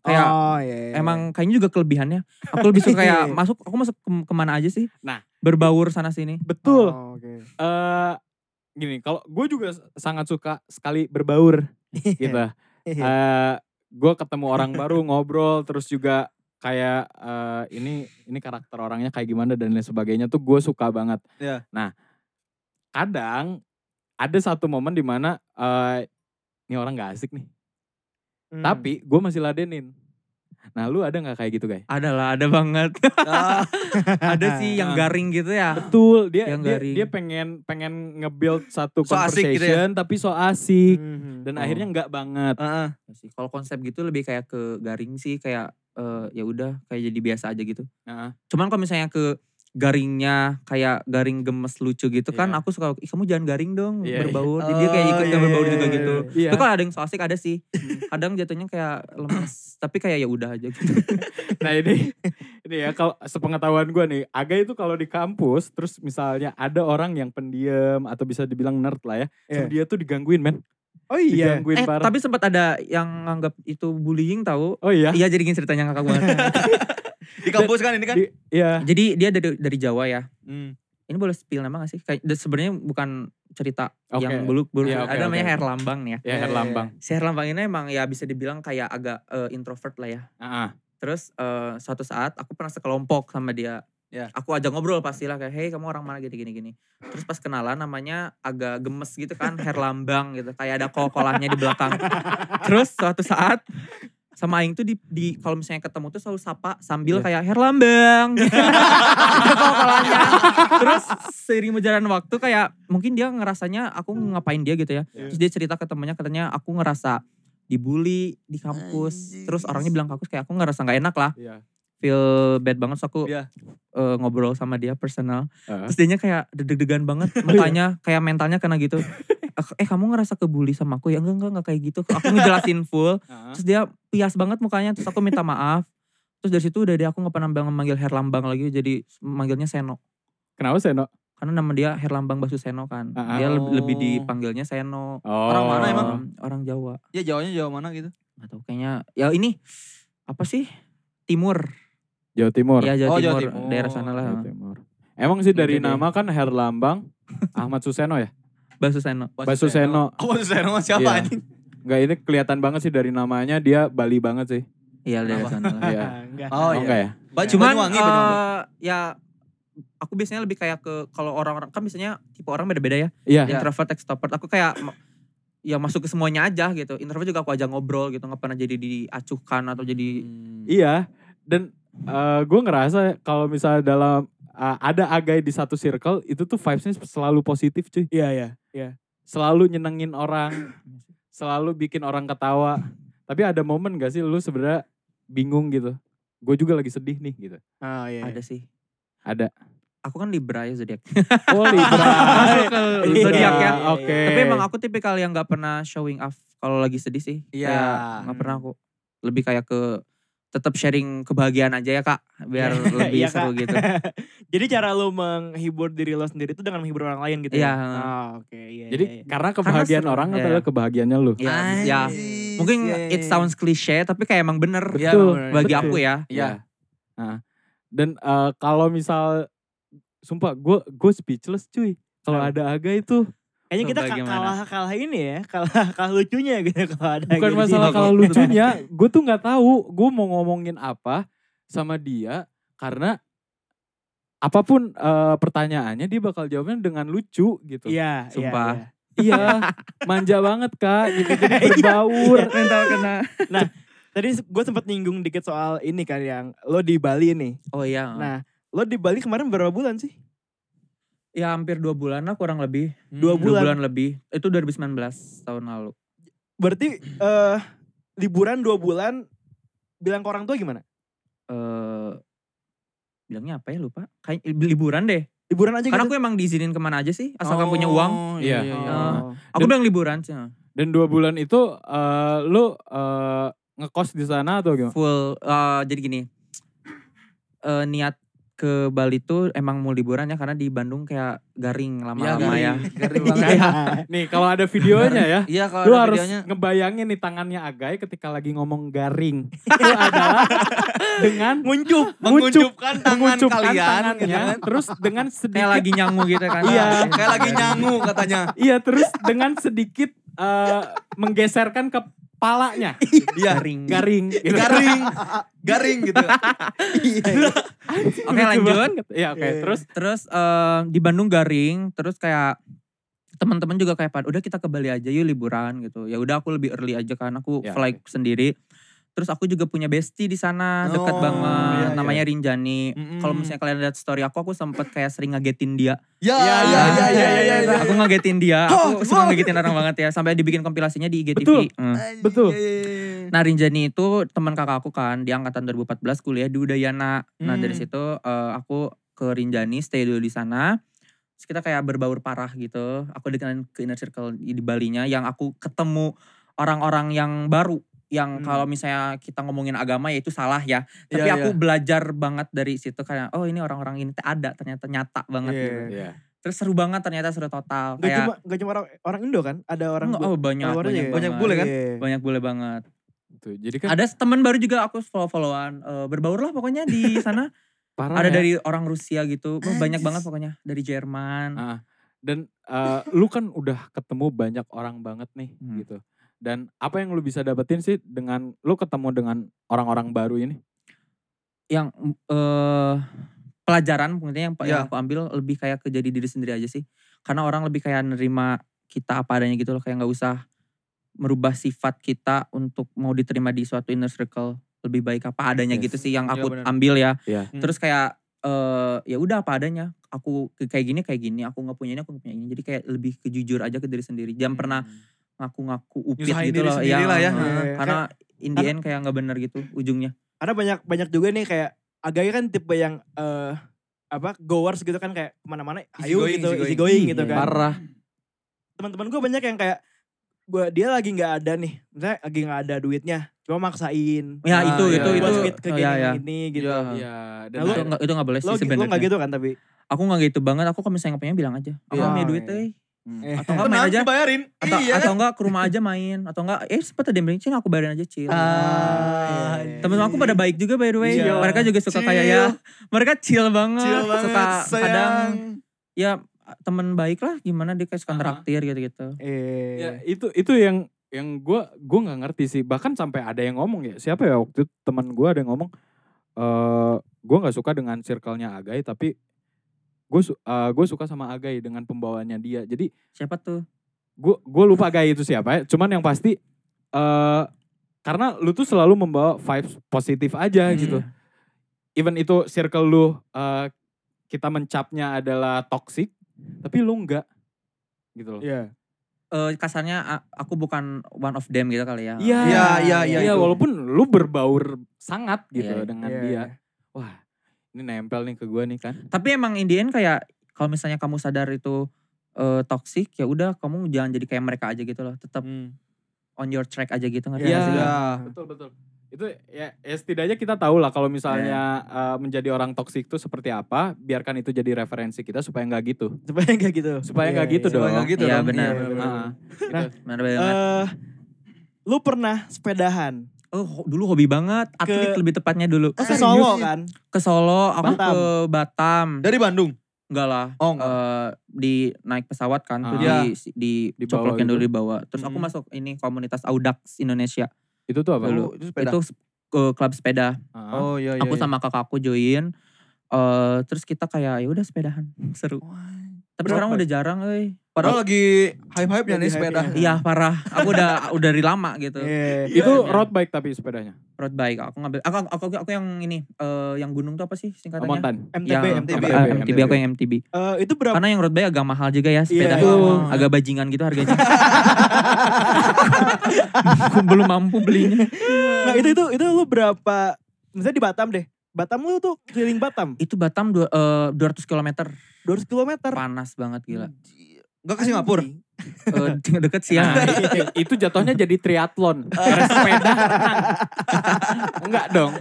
Kayak oh, iya, iya. emang kayaknya juga kelebihannya. Aku lebih suka (laughs) kayak masuk, aku masuk ke- ke mana aja sih. Nah. Berbaur sana sini. Betul. Oh, oke. eh gini, kalau gue juga sangat suka sekali berbaur (laughs) gitu. Iya. Eh gue ketemu orang baru (laughs) ngobrol terus juga kayak eh, ini ini karakter orangnya kayak gimana dan lain sebagainya tuh gue suka banget. Iya. Nah, kadang ada satu momen di mana eh ini orang nggak asik nih, Hmm. tapi gue masih ladenin. Nah, lu ada nggak kayak gitu, guys? Ada lah, ada banget. Ah, (laughs) ada sih yang garing gitu ya. Betul, dia Yang dia, garing. dia pengen pengen nge-build satu So asik gitu conversation tapi so asik Hmm. dan Oh. akhirnya nggak banget. Ya sih. Kalau konsep gitu lebih kayak ke garing sih, kayak eh, ya udah kayak jadi biasa aja gitu. Heeh. Cuman kalau misalnya ke garingnya kayak garing gemes lucu gitu kan Iya. aku suka ih kamu jangan garing dong Iya, iya. berbaur jadi dia kayak ikut Oh, yang iya, berbaur juga gitu Iya. tapi kalau ada yang so asik ada sih kadang jatuhnya kayak lemes (coughs) tapi kayak ya udah aja gitu (laughs) Nah ini ini ya kalau sepengetahuan gue nih, Aga itu kalau di kampus terus misalnya ada orang yang pendiam atau bisa dibilang nerd lah ya, sama dia tuh digangguin men, Oh iya. digangguin eh parah. tapi sempat ada yang nganggap itu bullying tahu oh iya, iya jadi gini ceritanya kakak banget (laughs) Di kampus kan ini kan. Di- iya. jadi dia dari dari Jawa ya Hmm. ini boleh spill nama gak sih kayak sebenarnya bukan cerita Oke. yang buluk buluk Iya, oke, ada namanya oke. Herlambang nih ya Ya Iya, iya, Herlambang. si Herlambang ini emang ya bisa dibilang kayak agak eh, introvert lah ya Heeh. Terus eh, suatu saat aku pernah sekelompok sama dia. Ya. Aku ajak ngobrol pastilah kayak, hey kamu orang mana gini gini gini. Terus pas kenalan namanya agak gemes gitu kan, Herlambang gitu. Kayak ada kol-kolannya di belakang. (laughs) Terus suatu saat sama Aing tuh di, di kalau misalnya ketemu tuh selalu sapa sambil Iya. kayak Herlambang. Ada (laughs) kol-kolannya. Terus seiring berjalan waktu kayak mungkin dia ngerasanya aku ngapain dia gitu ya. Iya. Terus dia cerita ke temennya katanya aku ngerasa dibully di kampus. Anjing. Terus orangnya bilang aku kayak aku ngerasa nggak enak lah. Iya. Feel bad banget. So aku Iya. eh, ngobrol sama dia personal. Heeh. Terus dia kayak deg-degan banget. (laughs) Mukanya kayak mentalnya kena gitu. Eh, Eh kamu ngerasa kebully sama aku? Ya enggak, enggak, enggak kayak gitu. Aku ngejelasin full. (laughs) Terus dia pias banget mukanya. Terus aku minta maaf. Terus dari situ udah deh aku gak pernah manggil Herlambang lagi. Jadi manggilnya Seno. Kenapa Seno? Karena nama dia Herlambang Basuseno kan. Ah, Dia lebih, lebih dipanggilnya Seno. Oh. Orang mana emang? Em, Orang Jawa. Ya Jawanya Jawa mana gitu? Gak tahu kayaknya. Ya ini apa sih? Timur. Jawa Timur. Iya Jawa Oh, Timur. Jawa Timur. Daerah sana lah. Jawa Timur. Emang sih dari nama kan Herlambang Ahmad Suseno ya? (laughs) Basuseno. Basuseno. Oh Basuseno siapa Iya. anjing? Enggak ini kelihatan banget sih dari namanya dia Bali banget sih. Iya Kenapa? sana lah. Iya. (laughs) Enggak. Oh, iya. enggak ya? Ba- Cuman Banyuwangi, Banyuwangi. eh, ya aku biasanya lebih kayak ke kalau orang-orang kan biasanya tipe orang beda-beda ya. Iya. Ya. Introvert, extrovert. Aku kayak ya masuk ke semuanya aja gitu. Introvert juga aku ajak ngobrol gitu. Nggak pernah jadi diacuhkan atau jadi Hmm. Iya, dan gue ngerasa kalau misalnya dalam uh, ada agai di satu circle itu tuh vibesnya selalu positif cuy. Iya iya. Selalu nyenengin orang, selalu bikin orang ketawa. Tapi ada momen gak sih lu sebenarnya bingung gitu? Gue juga lagi sedih nih gitu. Oh iya. ada sih. Ada. Aku kan Libra ya zodiak. Oh (laughs) Libra. Masuk ke Libra. zodiak ya. Oke. Tapi emang aku tipikal yang nggak pernah showing off kalau lagi sedih sih. Iya. Kayak Nggak pernah aku. Lebih kayak ke tetap sharing kebahagiaan aja ya kak. Biar (laughs) lebih Iya, Kak. seru gitu. (laughs) Jadi cara lu menghibur diri lo sendiri itu dengan menghibur orang lain gitu ya? Iya. Oh, oke. Iya, Jadi iya, iya. karena kebahagiaan seru. orang Iya. adalah kebahagiaannya lu. Ya, ya. Mungkin Iya, it iya. sounds cliche tapi kayak emang bener Iya, Betul. bener. bagi betul. aku ya. Iya. Nah, dan eh, kalau misal, sumpah gue gue speechless cuy. Kalau ada Aga itu Kayaknya kita kalah kalah ini ya, (laughs) kalah kalah lucunya gitu kalau ada bukan gitu. masalah Oke. kalau lucunya, (laughs) gue tuh nggak tahu gue mau ngomongin apa sama dia karena apa pun eh, pertanyaannya dia bakal jawabnya dengan lucu gitu. Iya, iya, Sumpah. iya. Iya, manja banget kak, gitu (laughs) jadi berbaur. Mental kena. Tadi gue sempat nyinggung dikit soal ini kan yang lo di Bali nih. Oh iya. Nah, lo di Bali kemarin berapa bulan sih? Ya hampir dua bulan lah kurang lebih. Dua Dua bulan. bulan lebih. Itu 2019 tahun lalu. Berarti eh liburan dua bulan bilang ke orang tua gimana? eh bilangnya apa ya lupa. Kayak liburan deh. Liburan aja Karena gitu. aku emang diizinin ke mana aja sih. Asalkan punya uang. Oh, Iya. Iya, iya. Oh. Aku Dan- bilang liburan sih. Dan dua bulan itu eh, lu eh, ngekos di sana atau gimana? Full. eh, jadi gini. eh, niat ke Bali tuh emang mau liburan ya. Karena di Bandung kayak garing Iya, lama-lama ya. (laughs) garing. Garing banget. Iya. Nih kalau ada videonya ya, Iya kalau lu harus videonya. ngebayangin nih tangannya Agai ketika lagi ngomong garing. Itu adalah dengan Nguncup. Menguncupkan tangan mengucupkan kalian. gitu tangannya, kan. terus dengan sedikit (laughs) Kayak lagi nyangu gitu kan. Iya. Kayak lagi nyangu katanya. Iya, terus dengan sedikit eh, menggeserkan ke palanya Iya. (laughs) Garing. garing. gitu. Garing. Garing gitu. Oke lanjut. Ya oke, Iya. terus Terus eh, di Bandung garing, terus kayak teman-teman juga kayak pada udah kita ke Bali aja yuk liburan gitu. Ya udah aku lebih early aja kan aku Ya, fly sendiri. Terus aku juga punya bestie di sana, deket Oh, banget. iya, iya. namanya Rinjani. Mm-mm. Kalau misalnya kalian lihat story aku, aku sempet kayak sering ngagetin dia. Ya, Ya, ya, ya, ya, ya, ya. Aku ngagetin dia. Oh, Aku suka ngagetin orang banget ya. Sampai dibikin kompilasinya di IGTV. Betul. Hmm. Betul. Iya, iya, iya. Nah Rinjani itu teman kakak aku kan. Dia angkatan 2014 kuliah di Udayana. Nah dari Hmm. situ eh, aku ke Rinjani stay dulu di sana. Terus kita kayak berbaur parah gitu. Aku dikenalin ke inner circle di Balinya. Yang aku ketemu orang-orang yang baru. Yang Hmm. kalau misalnya kita ngomongin agama ya itu salah ya. Tapi Iya, aku iya. belajar banget dari situ kayak oh ini orang-orang ini ada ternyata nyata banget Iya. gitu. Iya. Terus seru banget ternyata seru total. Gak kayak cuma gak cuma orang, orang Indo kan? Ada orang Enggak, oh banyak banyak, ya? Banyak banget. bule kan? Iya. Banyak bule banget. Tuh, jadi kan Ada teman baru juga aku follow-followan. Eh, berbaur lah pokoknya di sana. (laughs) parah ada ya. dari orang Rusia gitu. Oh, banyak banget pokoknya. Dari Jerman. Ah, dan eh, lu kan udah ketemu banyak orang banget nih Hmm. gitu. Dan apa yang lu bisa dapetin sih dengan lu ketemu dengan orang-orang baru ini? Yang eh pelajaran mungkin yang, yang Ya. aku ambil lebih kayak ke jadi diri sendiri aja sih. Karena orang lebih kayak nerima kita apa adanya gitu loh. Kayak nggak usah merubah sifat kita untuk mau diterima di suatu inner circle lebih baik apa adanya Yes. gitu sih yang Iya, aku benar. ambil ya. Hmm. Terus kayak eh ya udah apa adanya. Aku ke- kayak gini kayak gini. Aku nggak punya ini aku nggak punya ini. Jadi kayak lebih kejujur aja ke diri sendiri. Jangan pernah ngaku-ngaku upit Nyusahin gitu loh. sendiri lah ya. heeh. Iya, Karena in the end kayak nggak bener gitu ujungnya. Ada banyak banyak juga nih kayak Agaya kan tipe yang eh apa goers gitu kan kayak ke mana-mana ayo going, gitu easy easy going. going Iya, gitu kan. Parah. Teman-teman gue banyak yang kayak gua dia lagi nggak ada nih, misalnya lagi nggak ada duitnya, cuma maksain. Ya Ah, itu itu itu. buat ke oh, gini, ya, ya. gini gitu. Iya. Iya, dan Nah, lu- Itu nggak itu nggak boleh Lo, sih lo sebenarnya. gak gitu kan tapi? Aku nggak gitu banget. Aku kalau misalnya nggak punya bilang aja. Aku nggak punya duit eh. Hmm. Eh, Atau nggak main aja. dibayarin. Atau iya. atau enggak ke rumah aja main. Atau enggak eh sempat ada yang bilang, "Cina aku bayarin aja chill." Ah, iya. Temen aku pada baik juga by the way. Iya. Mereka juga suka Chill. kayak ya. Mereka chill banget. Chill banget, suka sayang. kadang ya temen baik lah gimana dia kayak suka traktir gitu-gitu. Eh, Ya, itu itu yang yang gue gue nggak ngerti sih bahkan sampai ada yang ngomong ya siapa ya waktu itu teman gue ada yang ngomong eh gue nggak suka dengan circle-nya Agai tapi gue su gue suka sama Agai dengan pembawaannya dia jadi Siapa tuh? gue gue lupa Agai itu siapa ya cuman yang pasti eh karena lu tuh selalu membawa vibes positif aja Hmm. gitu even itu circle lu eh, kita mencapnya adalah toxic tapi lu enggak gitu loh Iya. Eh, kasarnya aku bukan one of them gitu kali ya. Iya, Iya, iya, iya, Iya, walaupun lu berbaur sangat gitu Iya, dengan Iya, dia. Wah, ini nempel nih ke gua nih kan. Tapi emang in the end kayak kalau misalnya kamu sadar itu eh, toxic ya udah kamu jangan jadi kayak mereka aja gitu loh. Tetap Hmm. on your track aja gitu ngerti Iya. nggak sih? Ya. Betul, betul. Itu ya, ya setidaknya kita tahu lah kalau misalnya eh, menjadi orang toksik itu seperti apa, biarkan itu jadi referensi kita supaya nggak gitu. Supaya nggak gitu. Supaya Iya, nggak gitu iya. dong. Supaya nggak gitu Iya dong. benar. Iya, benar. Nah, gitu. Nah, Benar banget. Eh, lu pernah sepedahan oh dulu hobi banget, atlet ke- lebih tepatnya dulu. ke serius Solo kan? Ke Solo, aku Batam. ke Batam. Dari Bandung. Enggak lah. Oh, enggak. eh, di naik pesawat kan, tuh Ah. di di Dibawa coplokin dulu dibawa. Terus aku Hmm. masuk ini komunitas Audax Indonesia. Itu tuh apa? Dulu. Oh, itu sepeda. Itu ke klub sepeda. Ah. Oh iya iya. aku iya. sama kakakku join. eh terus kita kayak ya udah sepedahan (laughs) seru. Tapi Berapa? sekarang udah jarang, euy. Padahal lagi hype-hype-nya nih sepeda. Iya parah. Aku udah udah dari lama gitu. Iya. itu Iya. road bike tapi sepedanya. Road bike. Aku ngambil. Aku aku, aku yang ini eh yang gunung tuh apa sih singkatannya? Mountain. MTB, Yang MTB. MTB, MTB. MTB, aku yang MTB. Eh, itu berapa? Karena yang road bike agak mahal juga ya sepeda. Iya. Agak bajingan gitu harganya. Aku (laughs) belum mampu belinya. Nah itu itu itu lu berapa? Misalnya di Batam deh. Batam lu tuh keliling Batam Itu Batam dua, eh, 200 km. 200 km. Panas banget gila. Enggak ke Singapura. Eh, (laughs) deket sih ya. Nah, itu, itu jatuhnya jadi triathlon. (laughs) Sepeda. Enggak dong.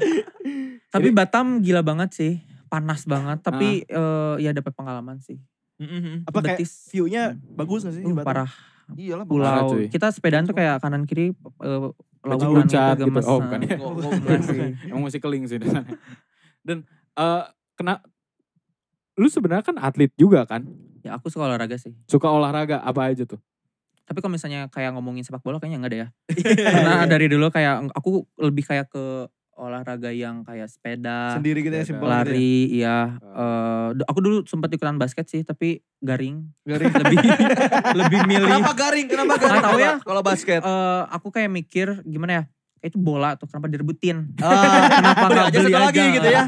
Tapi Batam gila banget sih. Panas banget. Tapi eh, ya dapat pengalaman sih. Mhm. Apa kayak Betis. view-nya bagus gak sih di Uh, Batam? parah. Iyalah Pulau. cuy. Kita sepedaan tuh kayak kanan kiri eh, lautan Puncak gitu gitu. gemes. Oh, bukan ya. Emang mesti keling sih di (laughs) sana. Dan eh kena lu sebenarnya kan atlet juga kan? Ya aku suka olahraga sih. Suka olahraga apa aja tuh? Tapi kalau misalnya kayak ngomongin sepak bola kayaknya enggak deh ya. (laughs) Karena dari dulu kayak aku lebih kayak ke olahraga yang kayak sepeda, Sendiri gitu ya simpel gitu ya. lari, iya. Eh, aku dulu sempat ikutan basket sih, tapi garing. Garing. (laughs) Lebih (laughs) lebih milih. Kenapa garing? Kenapa garing? Nggak tahu ya. Kalau basket. Eh, aku kayak mikir gimana ya? Kayak itu bola tuh kenapa direbutin? Ah, (laughs) Kenapa nggak aja beli satu lagi aja? gitu ya.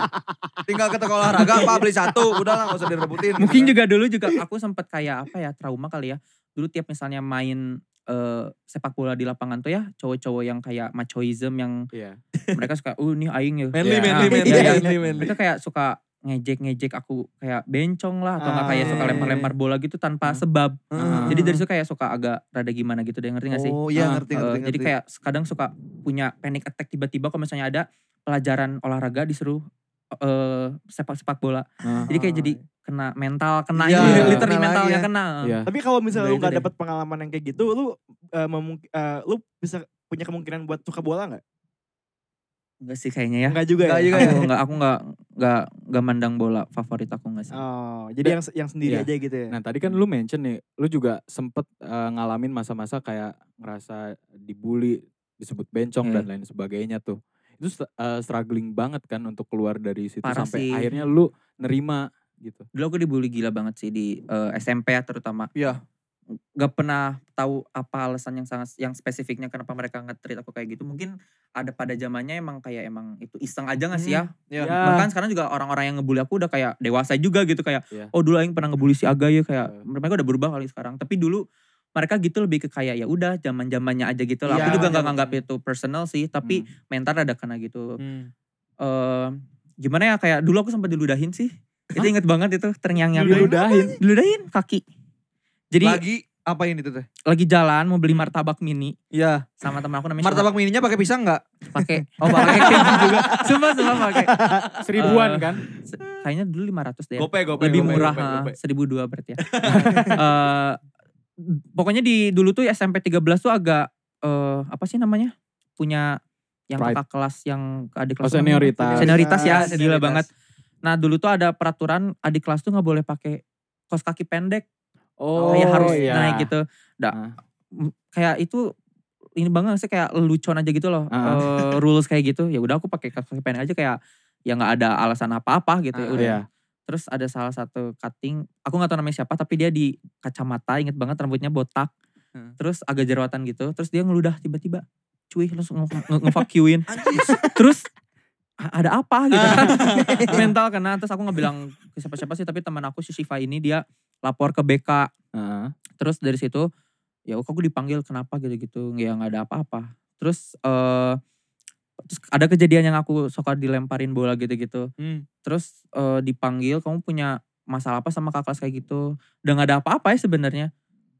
Tinggal ke toko olahraga, Pak beli satu. Udah lah gak usah direbutin. Mungkin gitu juga dulu juga aku sempat kayak apa ya trauma kali ya. Dulu tiap misalnya main eh, sepak bola di lapangan tuh ya cowok-cowok yang kayak machoism yang Iya. mereka suka, uh nih aing ya. Manly, manly, manly, Iya, iya. manly, manly. Mereka kayak suka ngejek-ngejek aku kayak bencong lah atau nggak Ah, kayak suka iya, lempar-lempar bola gitu tanpa Hmm. sebab. Ah. Jadi dari situ kayak suka agak rada gimana gitu deh ngerti gak sih? Oh iya Ah, ngerti, Eh, ngerti, jadi ngerti. kayak kadang suka punya panic attack tiba-tiba kalau misalnya ada pelajaran olahraga disuruh eh sepak-sepak bola. Nah, Jadi kayak jadi kena mental, kena Iya, ini, literally kena mentalnya ya. kena. Iya. Tapi kalau misalnya Udah lu deh. dapat pengalaman yang kayak gitu, lu eh, memung- eh, lu bisa punya kemungkinan buat suka bola nggak? Enggak sih kayaknya ya. Enggak juga Nggak ya? juga (laughs) Aku enggak aku enggak enggak enggak mandang bola favorit aku enggak sih. Oh, jadi yang yang sendiri Iya. aja gitu ya? Nah tadi kan lu mention nih, lu juga sempet eh, ngalamin masa-masa kayak ngerasa dibully, disebut bencong Iya. dan lain sebagainya tuh. Itu eh, struggling banget kan untuk keluar dari situ Parah sampai sih. akhirnya lu nerima gitu. Dulu aku dibully gila banget sih di eh, SMP ya terutama. Iya. Gak pernah tahu apa alasan yang sangat yang spesifiknya kenapa mereka nge-treat aku kayak gitu. Mungkin ada pada zamannya emang kayak emang itu iseng aja gak sih ya? Iya. Ya. Bahkan sekarang juga orang-orang yang ngebully aku udah kayak dewasa juga gitu kayak Iya. oh dulu aing pernah ngebully si Aga ya kayak Iya. mereka udah berubah kali sekarang. Tapi dulu mereka gitu lebih ke kayak ya udah zaman-zamannya aja gitu lah. Iya, aku juga nggak zaman- nganggap itu personal sih, tapi Hmm. mental ada kena gitu. Hmm. eh gimana ya kayak dulu aku sempat diludahin sih. Itu inget banget itu terngiang-ngiang. Diludahin? Diludahin kaki. Jadi lagi, Lagi apa ini tuh teh? jalan mau beli martabak mini Iya. sama teman aku namanya Martabak mininya pakai pisang nggak? Pakai (laughs) oh pakai keju (laughs) juga. Sumpah sumpah pakai. Seribuan Eh, kan? Se- Kayaknya dulu 500 deh. Gope, gope, Lebih gope, murah, gope, ha. gope. 1002 berarti ya. (laughs) Eh, pokoknya di dulu tuh SMP 13 tuh agak eh apa sih namanya? Punya yang Pride. kakak kelas yang adik Oh kelas apa? senioritas. Senioritas ya, Senioritas. gila banget. Nah dulu tuh ada peraturan adik kelas tuh nggak boleh pakai kos kaki pendek, Oh kayak harus iya. naik gitu. Da, Ah. m- kayak itu ini banget sih kayak lelucon aja gitu loh. Ah. eh, rules kayak gitu. Ya udah aku pakai pendek aja kayak ya nggak ada alasan apa-apa gitu ya Ah, udah. Iya. Terus ada salah satu cutting, aku nggak tahu namanya siapa, tapi dia di kacamata, inget banget rambutnya botak, Hmm. terus agak jerawatan gitu, terus dia ngeludah tiba-tiba, cuy, langsung nge, nge, nge-fuck you-in. (laughs) Anjis. terus "A- ada apa gitu (laughs) mental kena, terus aku nggak bilang ke siapa-siapa sih, tapi teman aku si Shiva ini dia lapor ke BK, Heeh. terus dari situ, ya kok aku dipanggil kenapa gitu-gitu, ya nggak ada apa-apa. Terus eh terus ada kejadian yang aku suka dilemparin bola gitu-gitu Hmm. terus eh, dipanggil kamu punya masalah apa sama kakak kelas kayak gitu udah nggak ada apa-apa ya sebenarnya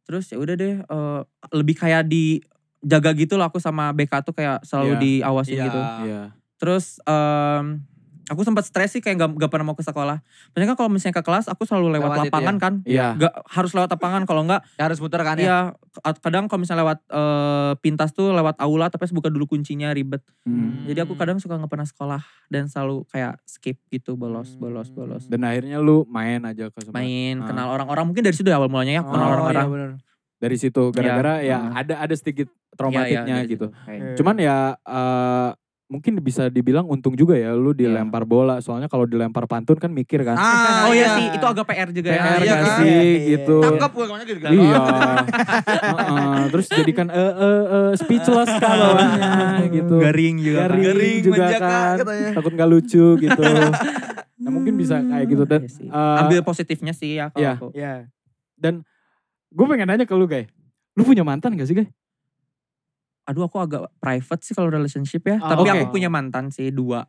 terus ya udah deh eh, lebih kayak dijaga gitu loh aku sama BK tuh kayak selalu Iya. diawasin Iya. gitu Iya. Terus em, aku sempat stres sih kayak gak, gak pernah mau ke sekolah Maksudnya kan kalau misalnya ke kelas aku selalu lewat Lewat itu lapangan ya? kan Iya. Gak harus lewat lapangan kalau enggak Ya harus muter kan ya? Iya kadang kalau misalnya lewat eh, pintas tuh lewat aula tapi harus buka dulu kuncinya ribet Hmm. jadi aku kadang suka nggak pernah sekolah dan selalu kayak skip gitu bolos bolos bolos Dan akhirnya lu main aja ke semua. main Ah. kenal orang-orang mungkin dari situ ya awal mulanya ya kenal Oh, orang-orang iya bener. Dari situ gara-gara ya Ah. ada ada sedikit Iya, iya, traumatiknya gitu. situ. Kayak- Iya. Cuman ya eh, mungkin bisa dibilang untung juga ya lu dilempar bola. Soalnya kalau dilempar pantun kan mikir kan. Ah, (laughs) oh iya iya. sih itu agak PR juga ya PR iya kan? sih Iya, gitu. Tangkap gue ke mana gitu. Iya. Heeh, terus jadikan eh eh eh, speechless kan bawahnya gitu. garing juga kan. Garing, Garing, juga menjaga kan. katanya. Takut gak lucu gitu. (laughs) nah mungkin bisa kayak gitu dan Iya eh, ambil positifnya sih ya kalau iya. aku Iya. gue pengen nanya ke lu guys. Lu punya mantan gak sih guys? Aduh aku agak private sih kalau relationship ya Oh. tapi Oke. aku punya mantan sih dua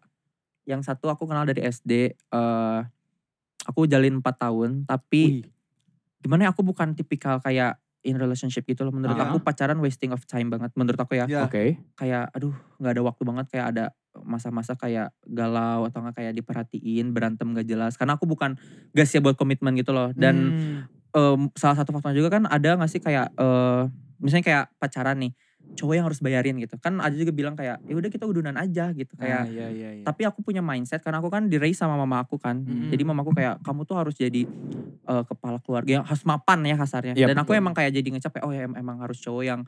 yang satu aku kenal dari SD eh aku jalin 4 tahun tapi Wih. gimana ya aku bukan tipikal kayak in relationship gitu loh menurut Ah. aku pacaran wasting of time banget menurut aku ya Iya. Oke. kayak aduh nggak ada waktu banget kayak ada masa-masa kayak galau atau nggak kayak diperhatiin berantem gak jelas karena aku bukan gak siap buat komitmen gitu loh dan Hmm. em, salah satu faktornya juga kan ada nggak sih kayak eh misalnya kayak pacaran nih cowok yang harus bayarin gitu. Kan ada juga bilang kayak ya udah kita udunan aja gitu kayak Nah, iya iya iya. tapi aku punya mindset karena aku kan di raise sama mama aku kan. Mm. Jadi mamaku kayak kamu tuh harus jadi eh, kepala keluarga yang harus mapan ya kasarnya. Iya, Dan aku betul. emang kayak jadi ngecap oh ya em- emang harus cowok yang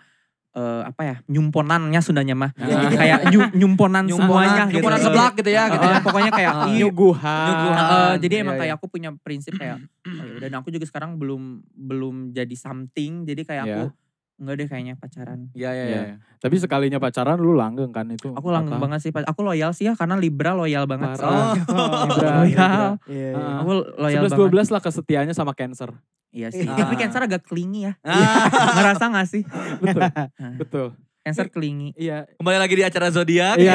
eh, apa ya nyumponannya Sundanya mah Ah. kayak nyu- nyumponan, (laughs) semuanya gitu. nyumponan seblak gitu ya gitu ya. pokoknya kayak Ah. ih, Nyuguhan. Nyuguhan. eh, jadi Iya, emang iya. kayak aku punya prinsip kayak (clears throat) oh ya dan aku juga sekarang belum belum jadi something jadi kayak aku enggak deh kayaknya pacaran. Iya iya Iya. iya. Tapi sekalinya pacaran lu langgeng kan itu. Aku langgeng Apa? banget sih. Aku loyal sih ya karena Libra loyal banget. Parah. soalnya. Oh, Libra, (laughs) loyal. Libra. Iya, iya. Ah. Aku loyal 11 banget. 12 lah kesetiaannya sama Cancer. Iya sih. Ah. Tapi Cancer agak clingy ya. Ah, (laughs) Ngerasa gak sih? Betul. Nah, Betul. Cancer clingy. Iya. kembali lagi di acara zodiak. Iya.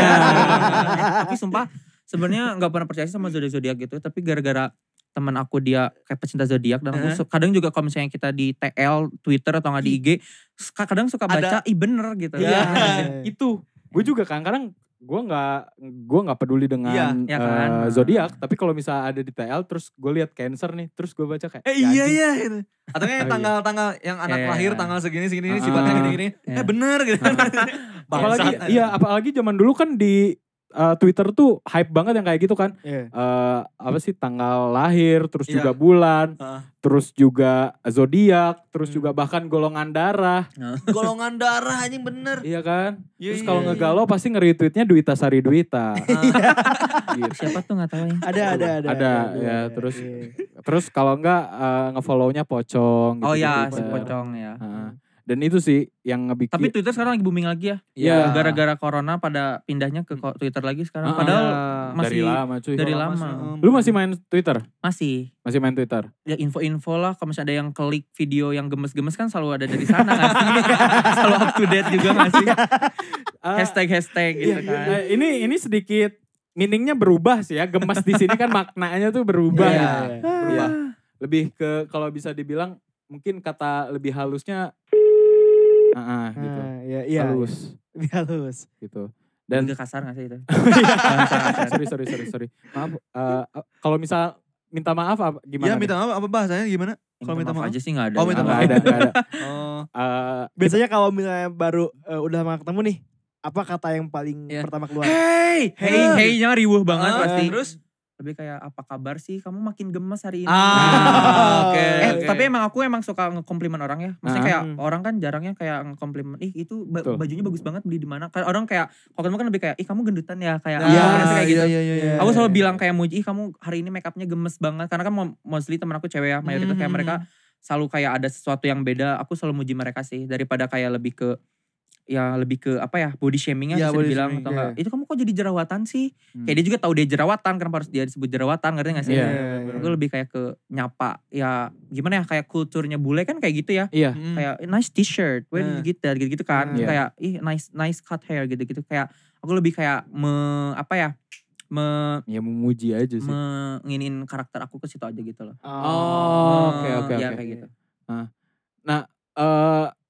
tapi sumpah sebenarnya nggak pernah percaya sih sama zodiak zodiak gitu. Tapi gara-gara teman aku dia kayak pecinta zodiak dan aku su- kadang juga kalau misalnya kita di TL, Twitter atau nggak di IG, kadang suka baca, ih bener gitu. Iya. Iya. itu. Gue juga kadang-kadang gue nggak gue nggak peduli dengan Iya, iya kan? eh, zodiak tapi kalau misalnya ada di TL terus gue lihat cancer nih terus gue baca kayak Eh "Ya iya anjing." iya. gitu. Atau kayak Oh, iya. tanggal-tanggal yang anak Iya. lahir tanggal segini segini Ah. sifatnya gini-gini. Iya. Eh bener gitu. apalagi iya apalagi zaman dulu kan di eh, Twitter tuh hype banget yang kayak gitu kan Iya. eh apa sih tanggal lahir terus Iya. juga bulan Heeh. terus juga zodiak terus Hmm. juga bahkan golongan darah (laughs) Golongan darah anjing bener. iya kan Iya, terus iya, kalau iya. ngegalau pasti nge-retweetnya Duita Sari Duita (laughs) gitu. Siapa tuh nggak tahu ya. Ada, ada, ada. Ada, ya, terus- Iya. terus kalau enggak eh, nge-follownya pocong gitu Oh ya, Twitter. si pocong ya. Heeh. Dan itu sih yang ngebikin Tapi Twitter sekarang lagi booming lagi ya. Iya. Gara-gara corona pada pindahnya ke Twitter lagi sekarang. Ah, Padahal Iya. dari masih lama cuy dari lama. masuk, lu masih main Twitter masih masih main Twitter ya info-info lah kalau misalnya ada yang klik video yang gemes-gemes kan selalu ada dari sana gak (laughs) sih? selalu up to date juga gak sih? Ah, Hashtag-hashtag gitu iya, kan. eh, ini ini sedikit meaningnya berubah sih ya gemes di sini kan maknanya tuh berubah Iya, ya. iya. Iya. lebih ke kalau bisa dibilang mungkin kata lebih halusnya ah, ah, gitu Ah, Iya, iya. halus (laughs) Lebih halus. gitu Dan dan kasar gak sih itu? (laughs) sorry sorry sorry sorry maaf eh, kalau misal minta maaf apa gimana Iya minta maaf apa bahasanya gimana? Kalau minta maaf? aja sih gak ada. Oh, minta maaf. nggak ada nggak ada (laughs) Oh. Eh, Biasanya kalau misalnya baru eh, udah lama ketemu nih, apa kata yang paling Iya. pertama keluar? Hey, Hey, hey-nya riuh banget Ah, pasti. Terus? Lebih kayak apa kabar sih? Kamu makin gemes hari ini. Ah, (laughs) oke. Eh, oke. tapi emang aku emang suka ngekomplimen orang ya. Maksudnya Ah. kayak Hmm. orang kan jarangnya kayak ngekomplimen, ih itu ba- Betul. bajunya bagus banget beli di mana. Kayak orang kayak kalau ketemu kan lebih kayak, ih kamu gendutan ya kayak Nah, Iya, kayak gitu. iya, iya, iya. Aku selalu Iya. bilang kayak muji, ih kamu hari ini make upnya gemes banget. Karena kan mo- mostly temen aku cewek ya, mayoritas kayak Hmm. mereka selalu kayak ada sesuatu yang beda. Aku selalu muji mereka sih daripada kayak lebih ke ya lebih ke apa ya body shamingnya Iya, bisa body dibilang shaming, atau enggak. Itu kamu kok jadi jerawatan sih? Hmm. kayak dia juga tahu dia jerawatan kenapa harus dia disebut jerawatan ngerti gak sih? Iya. Aku lebih kayak ke nyapa ya gimana ya kayak kulturnya bule kan kayak gitu ya. Iya. Hmm. kayak "Eh, nice t-shirt you get that? Gitu-gitu kan. Iya. kayak ih nice nice cut hair gitu-gitu. Kayak aku lebih kayak me apa ya me ya memuji aja sih. menginin karakter aku ke situ aja gitu loh. Oh, oke, oke, ya oke. kayak gitu. Eh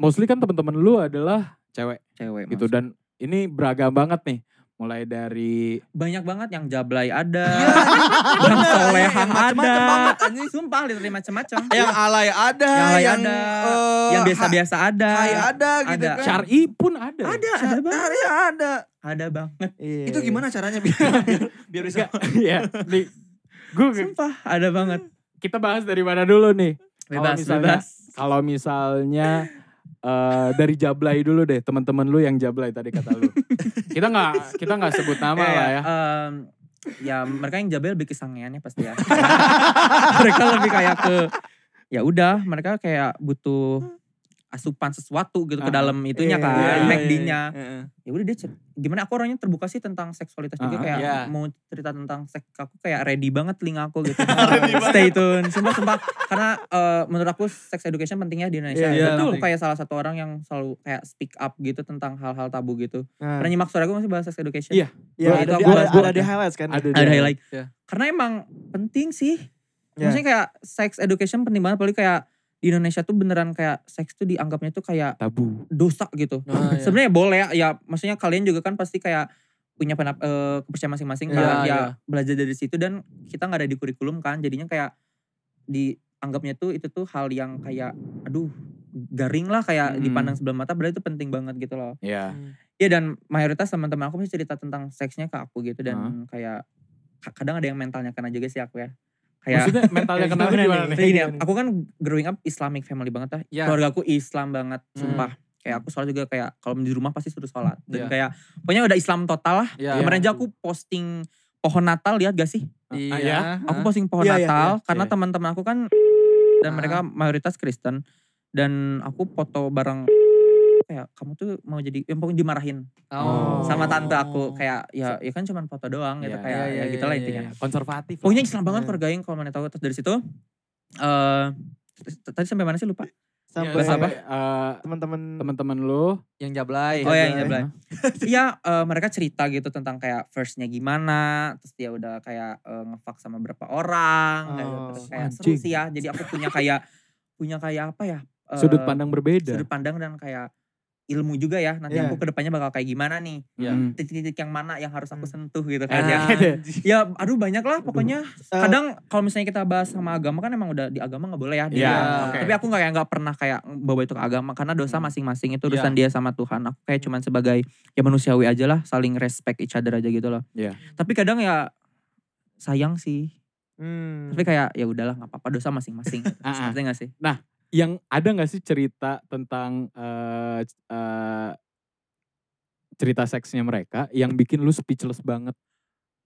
mostly kan teman-teman lu adalah cewek cewek gitu. maksud. dan ini beragam banget nih. Mulai dari banyak banget yang jablay ada. Iya, (laughs) yang yang macem-macem ada. banget, anjing. sumpah literally macam-macam Yang alay ada, Yang alay yang, ada, eh, yang biasa-biasa ada. Hai ada gitu Ada. kan. syari pun ada. Ya? ada ada banget. Syari ada. ada banget. Iya. Itu gimana caranya biar (laughs) biar, biar bisa Iya, nih gue sumpah ada banget. Kita bahas dari mana dulu nih? Kalau bebas misalnya- bebas. kalau misalnya eh dari Jablay dulu deh teman-teman lu yang Jablay tadi kata lu (laughs) kita nggak kita nggak sebut nama Kayak, lah ya em, ya mereka yang jabel lebih kesangeannya pasti ya. (laughs) mereka lebih kayak ke ya udah mereka kayak butuh asupan sesuatu gitu ke Ah, dalam itunya iya, kan, iya, iya, McD-nya. Heeh. Ya udah dia gimana aku orangnya terbuka sih tentang seksualitas juga Ah, kayak iya. mau cerita tentang seks aku kayak ready banget telinga aku gitu. (laughs) Stay tune. Sumpah sumpah karena eh, menurut aku sex education pentingnya di Indonesia. Iya, Dan iya, aku kayak salah satu orang yang selalu kayak speak up gitu tentang hal-hal tabu gitu. Nah, Pernah nyimak suara gue masih bahas sex education? Iya. ya, Gua- ada, itu aku ada, ada di highlights kan? ada ada highlight. Iya. Karena emang penting sih. Ya. Maksudnya kayak sex education penting banget. Apalagi kayak di Indonesia tuh beneran kayak seks tuh dianggapnya tuh kayak tabu dosa gitu. Nah, iya. Sebenarnya boleh ya, ya. Maksudnya kalian juga kan pasti kayak punya penap, eh, kepercayaan masing-masing Iya, kan. Ya iya. belajar dari situ dan kita nggak ada di kurikulum kan. Jadinya kayak dianggapnya tuh itu tuh hal yang kayak aduh garing lah kayak Hmm. dipandang sebelah mata berarti itu penting banget gitu loh. Iya. Iya dan mayoritas teman-teman aku pasti cerita tentang seksnya ke aku gitu dan kayak ka- kadang ada yang mentalnya kena juga sih aku ya. Kayak Maksudnya (laughs) mentalnya kenapa gimana gimana nih? Kayak gini, aku kan growing up Islamic family banget lah. Ya. Keluarga aku Islam banget, Hmm. sumpah. Kayak aku sholat juga kayak kalau di rumah pasti suruh sholat. Dan Iya. kayak pokoknya udah Islam total lah. Iya. Kemarin aja aku posting pohon Natal lihat gak sih? Iya. Ah, ya? Aku posting pohon Iya, iya, Natal iya. karena Iya. teman-teman aku kan dan mereka mayoritas Kristen dan aku foto bareng kayak kamu tuh mau jadi yang pokoknya dimarahin Oh. sama tante aku kayak ya ya kan cuma foto doang gitu Iya, kayak iya, ya iya, gitulah iya, intinya. iya. Konservatif. Pokoknya Islam banget keluarga Aing kalau mana tahu terus dari situ eh t- tadi sampai mana sih lupa? Sampai apa? Eh, teman-teman teman-teman lu Yang jablay. Oh ya, Jablay. ya Blay. Iya, eh, mereka cerita gitu tentang kayak firstnya gimana, terus dia udah kayak eh, ngefuck sama berapa orang, kayak, Oh, terus kayak seru anjing. sih ya. Jadi aku punya kayak punya kayak apa ya? sudut pandang berbeda. sudut pandang dan kayak ilmu juga ya. Nanti Iya. aku ke depannya bakal kayak gimana nih? Iya. Hmm. Titik-titik yang mana yang harus aku Hmm. sentuh gitu kan ya. Ah, (laughs) Ya, aduh banyak lah pokoknya. Eh, Kadang kalau misalnya kita bahas sama agama kan emang udah di agama nggak boleh ya. Iya, oke. Tapi aku nggak nggak pernah kayak bawa itu ke agama karena dosa Hmm. masing-masing itu urusan dia sama Tuhan. Aku kayak cuman sebagai ya manusiawi aja lah, saling respect each other aja gitu loh. Iya. Tapi kadang ya sayang sih. hmm. Tapi kayak ya udahlah nggak apa-apa dosa masing-masing. (laughs) Ah, ah. Ngerti gak sih? Yang ada nggak sih cerita tentang eh eh, cerita seksnya mereka yang bikin lu speechless banget?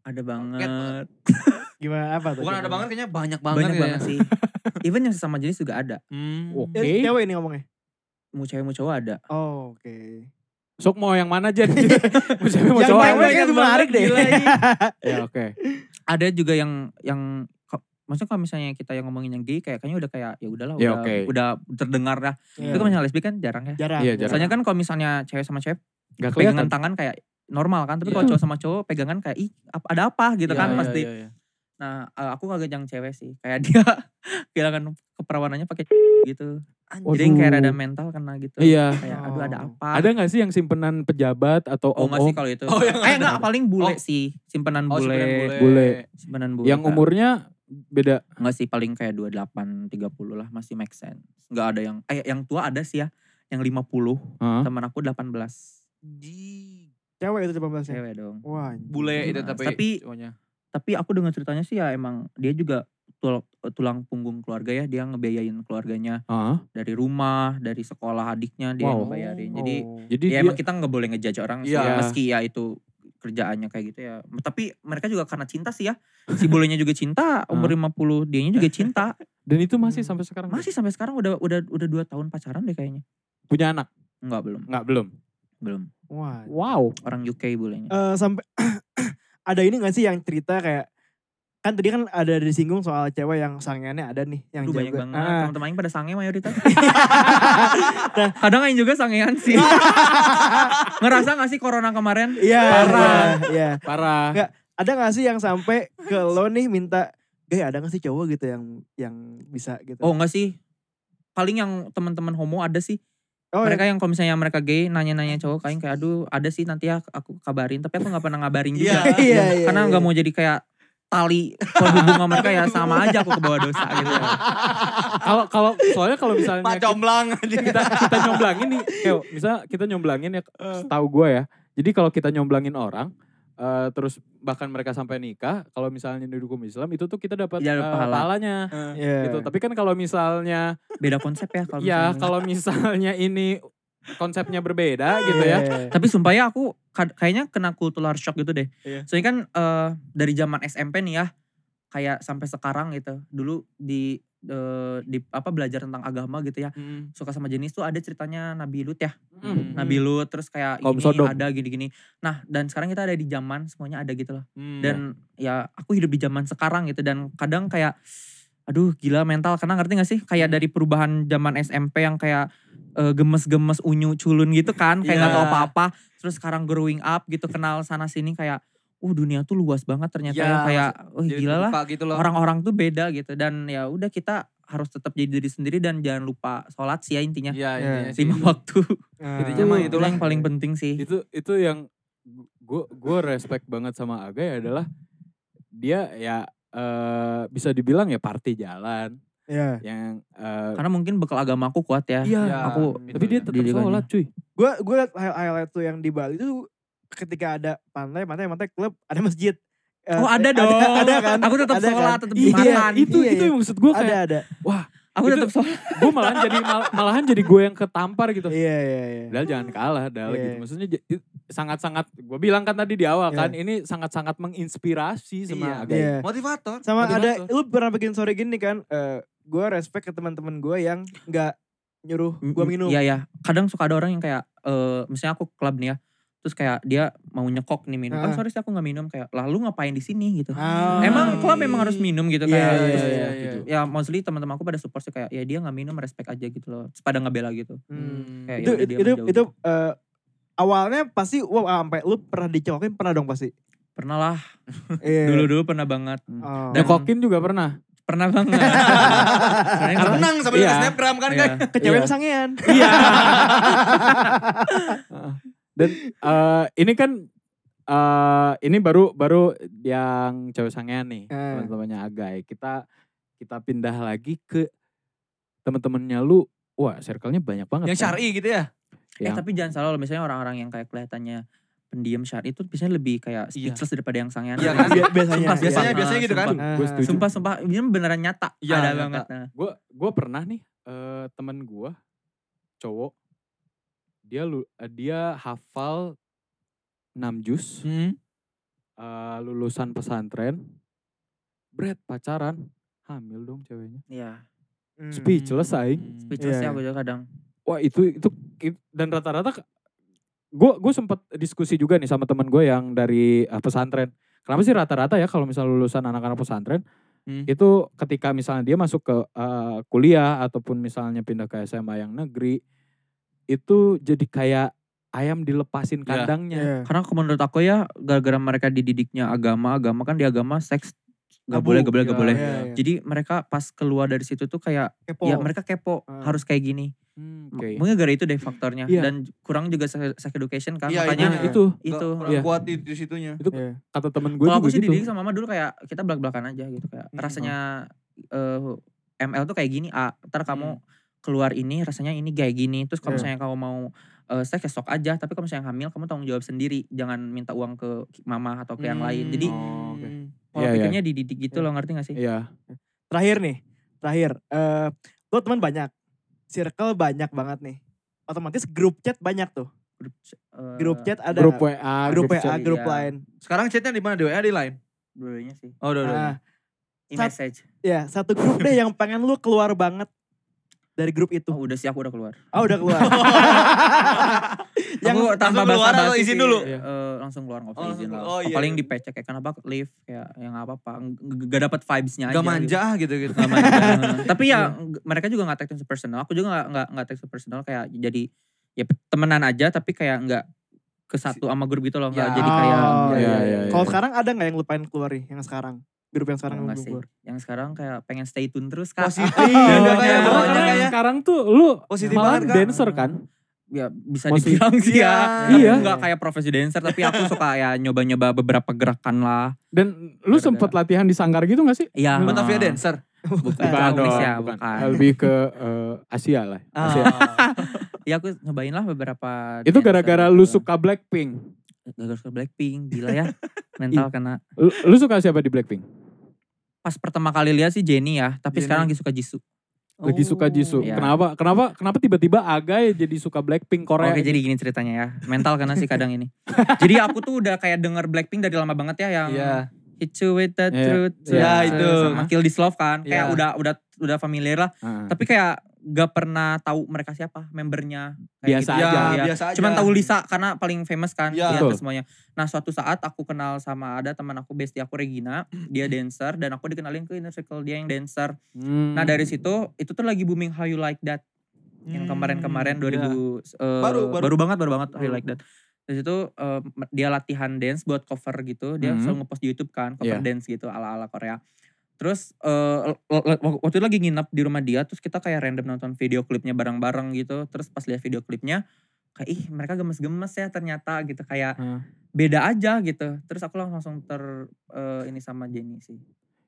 Ada banget. (laughs) gimana apa tuh? Bukan ada banget kayaknya banyak banget. Banyak ya. banget sih. (laughs) Even yang sesama jenis juga ada. Hmm. Oke. Eh, cewek ini ngomongnya. Mau cewek mau cowok ada. Oh, oke. Sok mau yang mana Jen? (laughs) mau cewek mau Yang cowok? cewek apa? itu menarik deh. Ya oke. ada juga yang yang maksudnya kalau misalnya kita yang ngomongin yang gay kayak kayaknya udah kayak ya udahlah Ya, udah oke. udah terdengar dah. Iya. Itu kan misalnya lesbi kan jarang ya. jarang. Iya, jarang. Soalnya kan kalau misalnya cewek sama cewek Gak pegangan kelihatan. tangan kayak normal kan, tapi Iya. kalau cowok sama cowok pegangan kayak ih ada apa gitu Iya, kan iya, pasti. iya, iya. Nah, eh, aku kaget yang cewek sih. Kayak (laughs) dia kehilangan keperawanannya pakai (laughs) gitu. Jadi yang kayak rada mental kena gitu. Iya. Kayak aduh ada Oh. apa? Ada gak sih yang simpenan pejabat atau Oh enggak om-om sih kalau itu. Oh, yang eh ada. enggak paling bule Oh. sih, simpenan Oh, bule. simpenan bule. Bule. Simpenan bule. yang umurnya beda? Enggak sih paling kayak 28 30 lah masih make sense. Enggak ada yang eh yang tua ada sih ya. Yang 50, Hah? teman aku 18. Di Cewek itu 18 ya? Cewek dong. Wah. bule itu tapi. tapi- cowoknya. Tapi aku dengar ceritanya sih ya emang dia juga tul- tulang punggung keluarga ya, dia ngebiayain keluarganya Hah? dari rumah, dari sekolah adiknya dia yang Wow. ngebayarin. Jadi Oh. Jadi ya dia, emang kita nggak boleh ngejudge orang sih, Iya. meski ya itu kerjaannya kayak gitu ya. Tapi mereka juga karena cinta sih ya. Si bulenya juga cinta, (laughs) umur 50 dianya juga cinta. (laughs) dan itu masih Hmm. sampai sekarang Masih sampai sekarang udah udah udah 2 tahun pacaran deh kayaknya. punya anak? Enggak belum, Nggak belum. belum. Wah. Wow. Orang UK bulenya. Eh, sampai (coughs) ada ini gak sih yang cerita kayak kan tadi kan ada disinggung soal cewek yang sangeannya ada nih yang Aduh banyak jago. banget, Ah. teman-teman pada sange mayoritas. (laughs) Kadang aing juga sangean sih. (laughs) Ngerasa gak sih corona kemarin? Iya. Parah. Iya. Parah. Nggak, Ada gak sih yang sampai ke lo nih minta Gay ada gak sih cowok gitu yang yang bisa gitu? Oh enggak sih. Paling yang teman-teman homo ada sih. Oh, mereka yang kalau misalnya mereka gay nanya-nanya cowok kayak kayak aduh ada sih nanti ya aku kabarin tapi aku nggak pernah ngabarin juga. Iya, (laughs) iya, iya. Karena nggak mau jadi kayak tali penghubungan mereka ya sama aja aku ke bawah dosa gitu. Kalau kalau soalnya kalau misalnya Pak kita, Comblang kita kita nyomblangin nih, kayak misal kita nyomblangin ya setahu gue ya. Jadi kalau kita nyomblangin orang eh, terus bahkan mereka sampai nikah, kalau misalnya di hukum Islam itu tuh kita dapat Iya, eh, pahala. pahalanya Iya. gitu. Tapi kan kalau misalnya Beda konsep ya kalau ya kalau misalnya ini konsepnya berbeda gitu ya. Iya. Tapi sumpah ya aku kayaknya kena cultural shock gitu deh. Iya. Soalnya kan eh, dari zaman SMP nih ya, kayak sampai sekarang gitu. Dulu di eh, di apa belajar tentang agama gitu ya. Suka sama jenis tuh ada ceritanya Nabi Lut ya. Hmm. Nabi Lut terus kayak Kaum ini Sodom. ada gini-gini. Nah, dan sekarang kita ada di zaman semuanya ada gitu loh. Hmm. Dan ya aku hidup di zaman sekarang gitu dan kadang kayak aduh gila mental. Karena ngerti gak sih? Kayak dari perubahan zaman SMP yang kayak eh, gemes-gemes unyu culun gitu kan? Kayak nggak Iya. tahu apa-apa. Terus sekarang growing up gitu kenal sana sini kayak uh dunia tuh luas banget ternyata Iya, ya. Kayak oh gila lah. gitu orang-orang tuh beda gitu. Dan ya udah kita harus tetap jadi diri sendiri dan jangan lupa sholat sih ya intinya. Iya, Iya. intinya sih. Lima itu. waktu. Ah. Intinya mah itu itulah. yang paling penting sih. Itu itu yang gue gue respect banget sama Agai adalah dia ya eh, bisa dibilang ya party jalan Iya. yang eh, Karena mungkin bekal agama aku kuat ya. iya Ya, aku itu tapi dia ya. tetap sholat cuy Gue gue liat high- highlight tuh yang di Bali tuh ketika ada pantai, pantai, pantai klub, ada masjid. Eh, Oh ada dong. Ada, kan? Aku tetap Ada sholat, kan? tetap iya itu Iya, itu iya. yang maksud gue Ada kayak ada. Aku tetap sholat. gue malahan jadi mal- malahan jadi gue yang ketampar gitu Iya iya iya. Dal jangan kalah Dal Iya. gitu. Maksudnya j- i- sangat-sangat gue bilang kan tadi di awal Iya. kan ini sangat-sangat menginspirasi Iya. sama Agai. Iya. Motivator. Sama ada Motivator. lu pernah bikin story gini kan? eh gue respect ke teman-teman gue yang nggak nyuruh gue minum. Iya ya. Kadang suka ada orang yang kayak eh misalnya aku klub nih ya. Terus kayak dia mau nyekok nih minum. Oh Ah. sorry sih aku gak minum kayak lah lu ngapain di sini gitu. Ah. Emang klub memang harus minum gitu kayak. iya, terus iya, gitu. Ya mostly teman-teman aku pada support sih kayak ya dia nggak minum respect aja gitu loh. Terus pada ngebela gitu. Hmm. Kayak itu ya itu dia itu, itu, eh, awalnya pasti wah sampai lu pernah dicokokin pernah dong pasti. Pernah lah. Iya. Dulu-dulu pernah banget. Oh. Dan- Nyekokin juga pernah. Pernah banget. (laughs) Nggak- Renang sambil Iya. snapgram kan Iya. kan. Kecewa Iya. sangean. Iya. (laughs) (laughs) Dan eh, ini kan eh ini baru baru yang cewek sangean nih, Eh. teman-temannya Agai. Kita kita pindah lagi ke teman-temannya lu. Wah, circle-nya banyak banget. Yang kan? syari gitu ya. Eh Yang- tapi jangan salah loh misalnya orang-orang yang kayak kelihatannya pendiam syari itu biasanya lebih kayak Iya. speechless daripada yang sangean. Iya kan? Bi- biasanya. Sumpah, iya. Biasanya sumpah. biasanya gitu kan. Sumpah. Sumpah sumpah ini beneran nyata. Iya, ada nyata. banget. Nah. gue gue pernah nih eh temen gue cowok dia lu, eh, dia hafal 6 juz Hmm. eh, lulusan pesantren Brad pacaran hamil dong ceweknya Iya. Hmm. speechless aing Speechless Iya. ya aku juga kadang. wah itu itu it- dan rata-rata gue gue sempat diskusi juga nih sama teman gue yang dari eh, pesantren kenapa sih rata-rata ya kalau misalnya lulusan anak-anak pesantren Hmm. itu ketika misalnya dia masuk ke eh, kuliah ataupun misalnya pindah ke SMA yang negeri itu jadi kayak ayam dilepasin Iya. kandangnya Iya. Karena kalau menurut aku ya gara-gara mereka dididiknya agama, agama kan di agama seks gak Tabu. boleh, gak boleh, gak Iya, boleh. Iya, iya. Jadi mereka pas keluar dari situ tuh kayak Kepo. ya mereka kepo Ah. harus kayak gini. Hmm, oke Mungkin gara itu deh faktornya Iya. dan kurang juga sex education kan. Iya, Makanya itu itu. Kurang Iya. kuat di, di situnya. Iya. kata temen gue Kalau juga aku sih gitu dididik sama mama dulu kayak kita belak-belakan aja gitu kayak Hmm. rasanya eh, ML tuh kayak gini, A. Ntar kamu Hmm. Keluar ini rasanya ini kayak gini. Terus kalau Iya. misalnya kamu mau eh, seks ya sok aja, tapi kalau misalnya hamil kamu tanggung jawab sendiri, jangan minta uang ke mama atau ke yang lain. Jadi Oh, oke. pola Iya, iya. pikirnya dididik gitu Iya. loh, ngerti gak sih? iya Terakhir nih, terakhir. eh lo teman banyak, circle banyak banget nih. Otomatis grup chat banyak tuh. Grup, Grup chat ada. grup? WA grup WA, chat. grup Iya. lain. Sekarang chatnya di mana? Di WA di line. dua-duanya sih. Oh, udah. Nah, E-message. ya satu grup deh yang pengen lu keluar banget dari grup itu. Oh, udah sih aku udah keluar. Oh udah keluar. (laughs) (laughs) yang aku tanpa keluar atau izin sih, dulu? eh, langsung keluar nggak usah Oh, izin lah. Oh, iya, Paling iya. dipecek kayak kenapa live kayak yang nggak apa-apa, G- gak dapet vibes-nya aja. Gak manja ah gitu gitu. Gak manja. (laughs) Tapi ya g- mereka juga gak take personal. Aku juga gak, gak, gak take personal kayak jadi ya temenan aja tapi kayak gak ke satu sama grup gitu loh. Ya. jadi kayak Oh, iya, iya, iya, Kalau iya. sekarang ada nggak yang lupain keluar nih yang sekarang? Grup yang sekarang enggak sih. Yang sekarang kayak pengen stay tune terus kak. Positif. (laughs) Iya, kayak iya, Karena bawahnya kan kayak. sekarang tuh lu Positif malah banget, dancer kan ya bisa Masih- dibilang sih ya. Iya. Iya. Enggak kayak profesi dancer tapi aku suka ya nyoba-nyoba beberapa gerakan lah. dan lu Gara-gara. sempet latihan di sanggar gitu gak sih Iya. Batavia eh, dancer. Bukan, Bukan dong, ya, bukan. bukan. lebih ke eh, Asia lah Asia. (laughs) Ya aku nyobain lah beberapa. itu gara-gara gitu. lu suka Blackpink Gara-gara suka Blackpink, gila ya. Mental kena. lu, lu suka siapa di Blackpink Pas pertama kali lihat sih Jennie ya, tapi Jennie. sekarang lagi suka Jisoo. lagi suka Jisoo Iya. kenapa kenapa kenapa tiba-tiba Agai jadi suka Blackpink Korea Oke jadi gini ceritanya ya, mental karena sih kadang ini. jadi aku tuh udah kayak denger Blackpink dari lama banget ya yang Iya. Hit You With That Iya. Truth. Iya, Truth, itu. Sama Kill This Love kan. Kayak Iya. udah udah udah familiar lah. Ah. Tapi kayak gak pernah tahu mereka siapa, membernya. Kayak Biasa gitu. Ya, aja. Iya. biasa aja. Cuman tahu Lisa karena paling famous kan Iya. di Betul. atas semuanya. Nah suatu saat aku kenal sama ada teman aku bestie aku Regina, dia dancer dan aku dikenalin ke inner circle dia yang dancer. Hmm. Nah dari situ itu tuh lagi booming How You Like That yang kemarin-kemarin 2000 iya. eh, Baru, baru. baru banget baru banget How You. Like That. Dari situ eh, dia latihan dance buat cover gitu. Dia Mhm. selalu ngepost di YouTube kan cover Iya. dance gitu ala-ala Korea. Terus l- waktu itu lagi nginep di rumah dia terus kita kayak random nonton video klipnya bareng-bareng gitu. Terus pas lihat video klipnya kayak ih mereka gemes-gemes ya ternyata gitu kayak Hmm. beda aja gitu. Terus aku langsung ter eh, ini sama Jenny sih.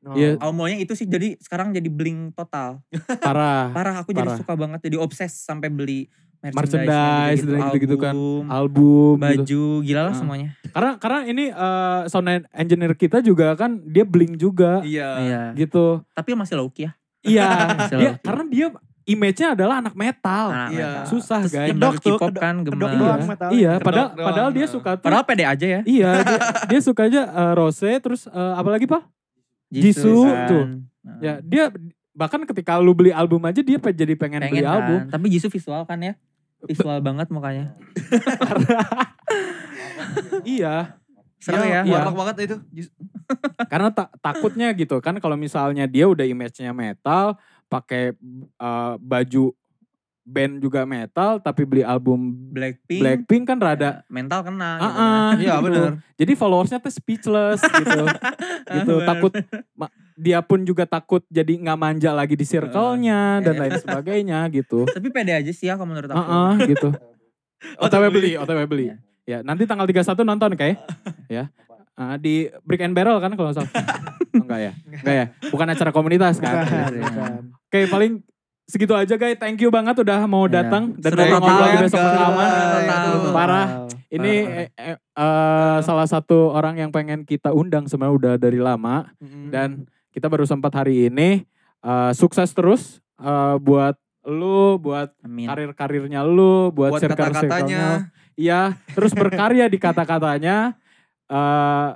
Oh. Iya. Aumonya itu sih jadi sekarang jadi bling total. parah. Parah aku jadi Parah. suka banget jadi obses sampai beli Merchandise merchandise-nya dan gitu-gitu kan. album, gitu. baju, gila lah Ah. semuanya. Karena karena ini eh, sound engineer kita juga kan dia bling juga Iya. Iya. gitu. Tapi masih low key ya. Iya, (laughs) dia karena dia image-nya adalah anak metal. Anak Iya. metal. Susah Terus guys. Kedok tuh, K-pop kedok- kan kedok doang Iya, metalnya. iya, Kedok padahal doang, padahal dia nah. suka tuh. Padahal pede aja ya. Iya, dia, dia suka aja eh, Rose terus eh, apa lagi, Pak? Jisoo Jisoo kan. tuh. Nah, Ya, dia bahkan ketika lu beli album aja dia jadi pengen, pengen beli kan. album. Tapi Jisoo visual kan ya. Visual banget mukanya. (laughs) iya, Seru ya. Iya. Warlock banget itu. (laughs) Karena ta- takutnya gitu kan kalau misalnya dia udah image-nya metal, pakai eh, baju band juga metal tapi beli album Blackpink. Blackpink kan rada ya, mental kena. kan. ah, Iya gitu. bener. Jadi followersnya tuh speechless gitu. (laughs) gitu. Bener. Takut ma- dia pun juga takut jadi nggak manja lagi di circle-nya dan lain sebagainya gitu. (laughs) Tapi pede aja sih ya kalau menurut aku. Heeh, gitu. (laughs) OTW beli, OTW beli. Iya. Ya, nanti tanggal 31 nonton kayak (laughs) ya. Ah, di Brick and Barrel kan kalau salah. Oh, enggak ya? Enggak ya? Bukan acara komunitas kan? Iya. Oke, paling segitu aja guys. Thank you banget udah mau Iya. datang dan ngobrol-ngobrol banget, di besok. Total. Parah. Ini eh, eh, eh, salah satu orang yang pengen kita undang sebenarnya udah dari lama dan kita baru sempat hari ini. Eh, sukses terus eh, buat lu, buat karir-karirnya lu, buat, buat circle-circle-nya. kata-katanya. Iya, terus berkarya di kata-katanya. Eh,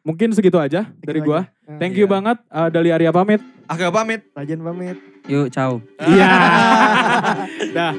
mungkin segitu aja dari gua. aja. Thank Iya. you banget eh, Dali Arya pamit. Agak pamit. Rajan pamit. Iya. Yuk, ciao. Iya. (laughs) Dah.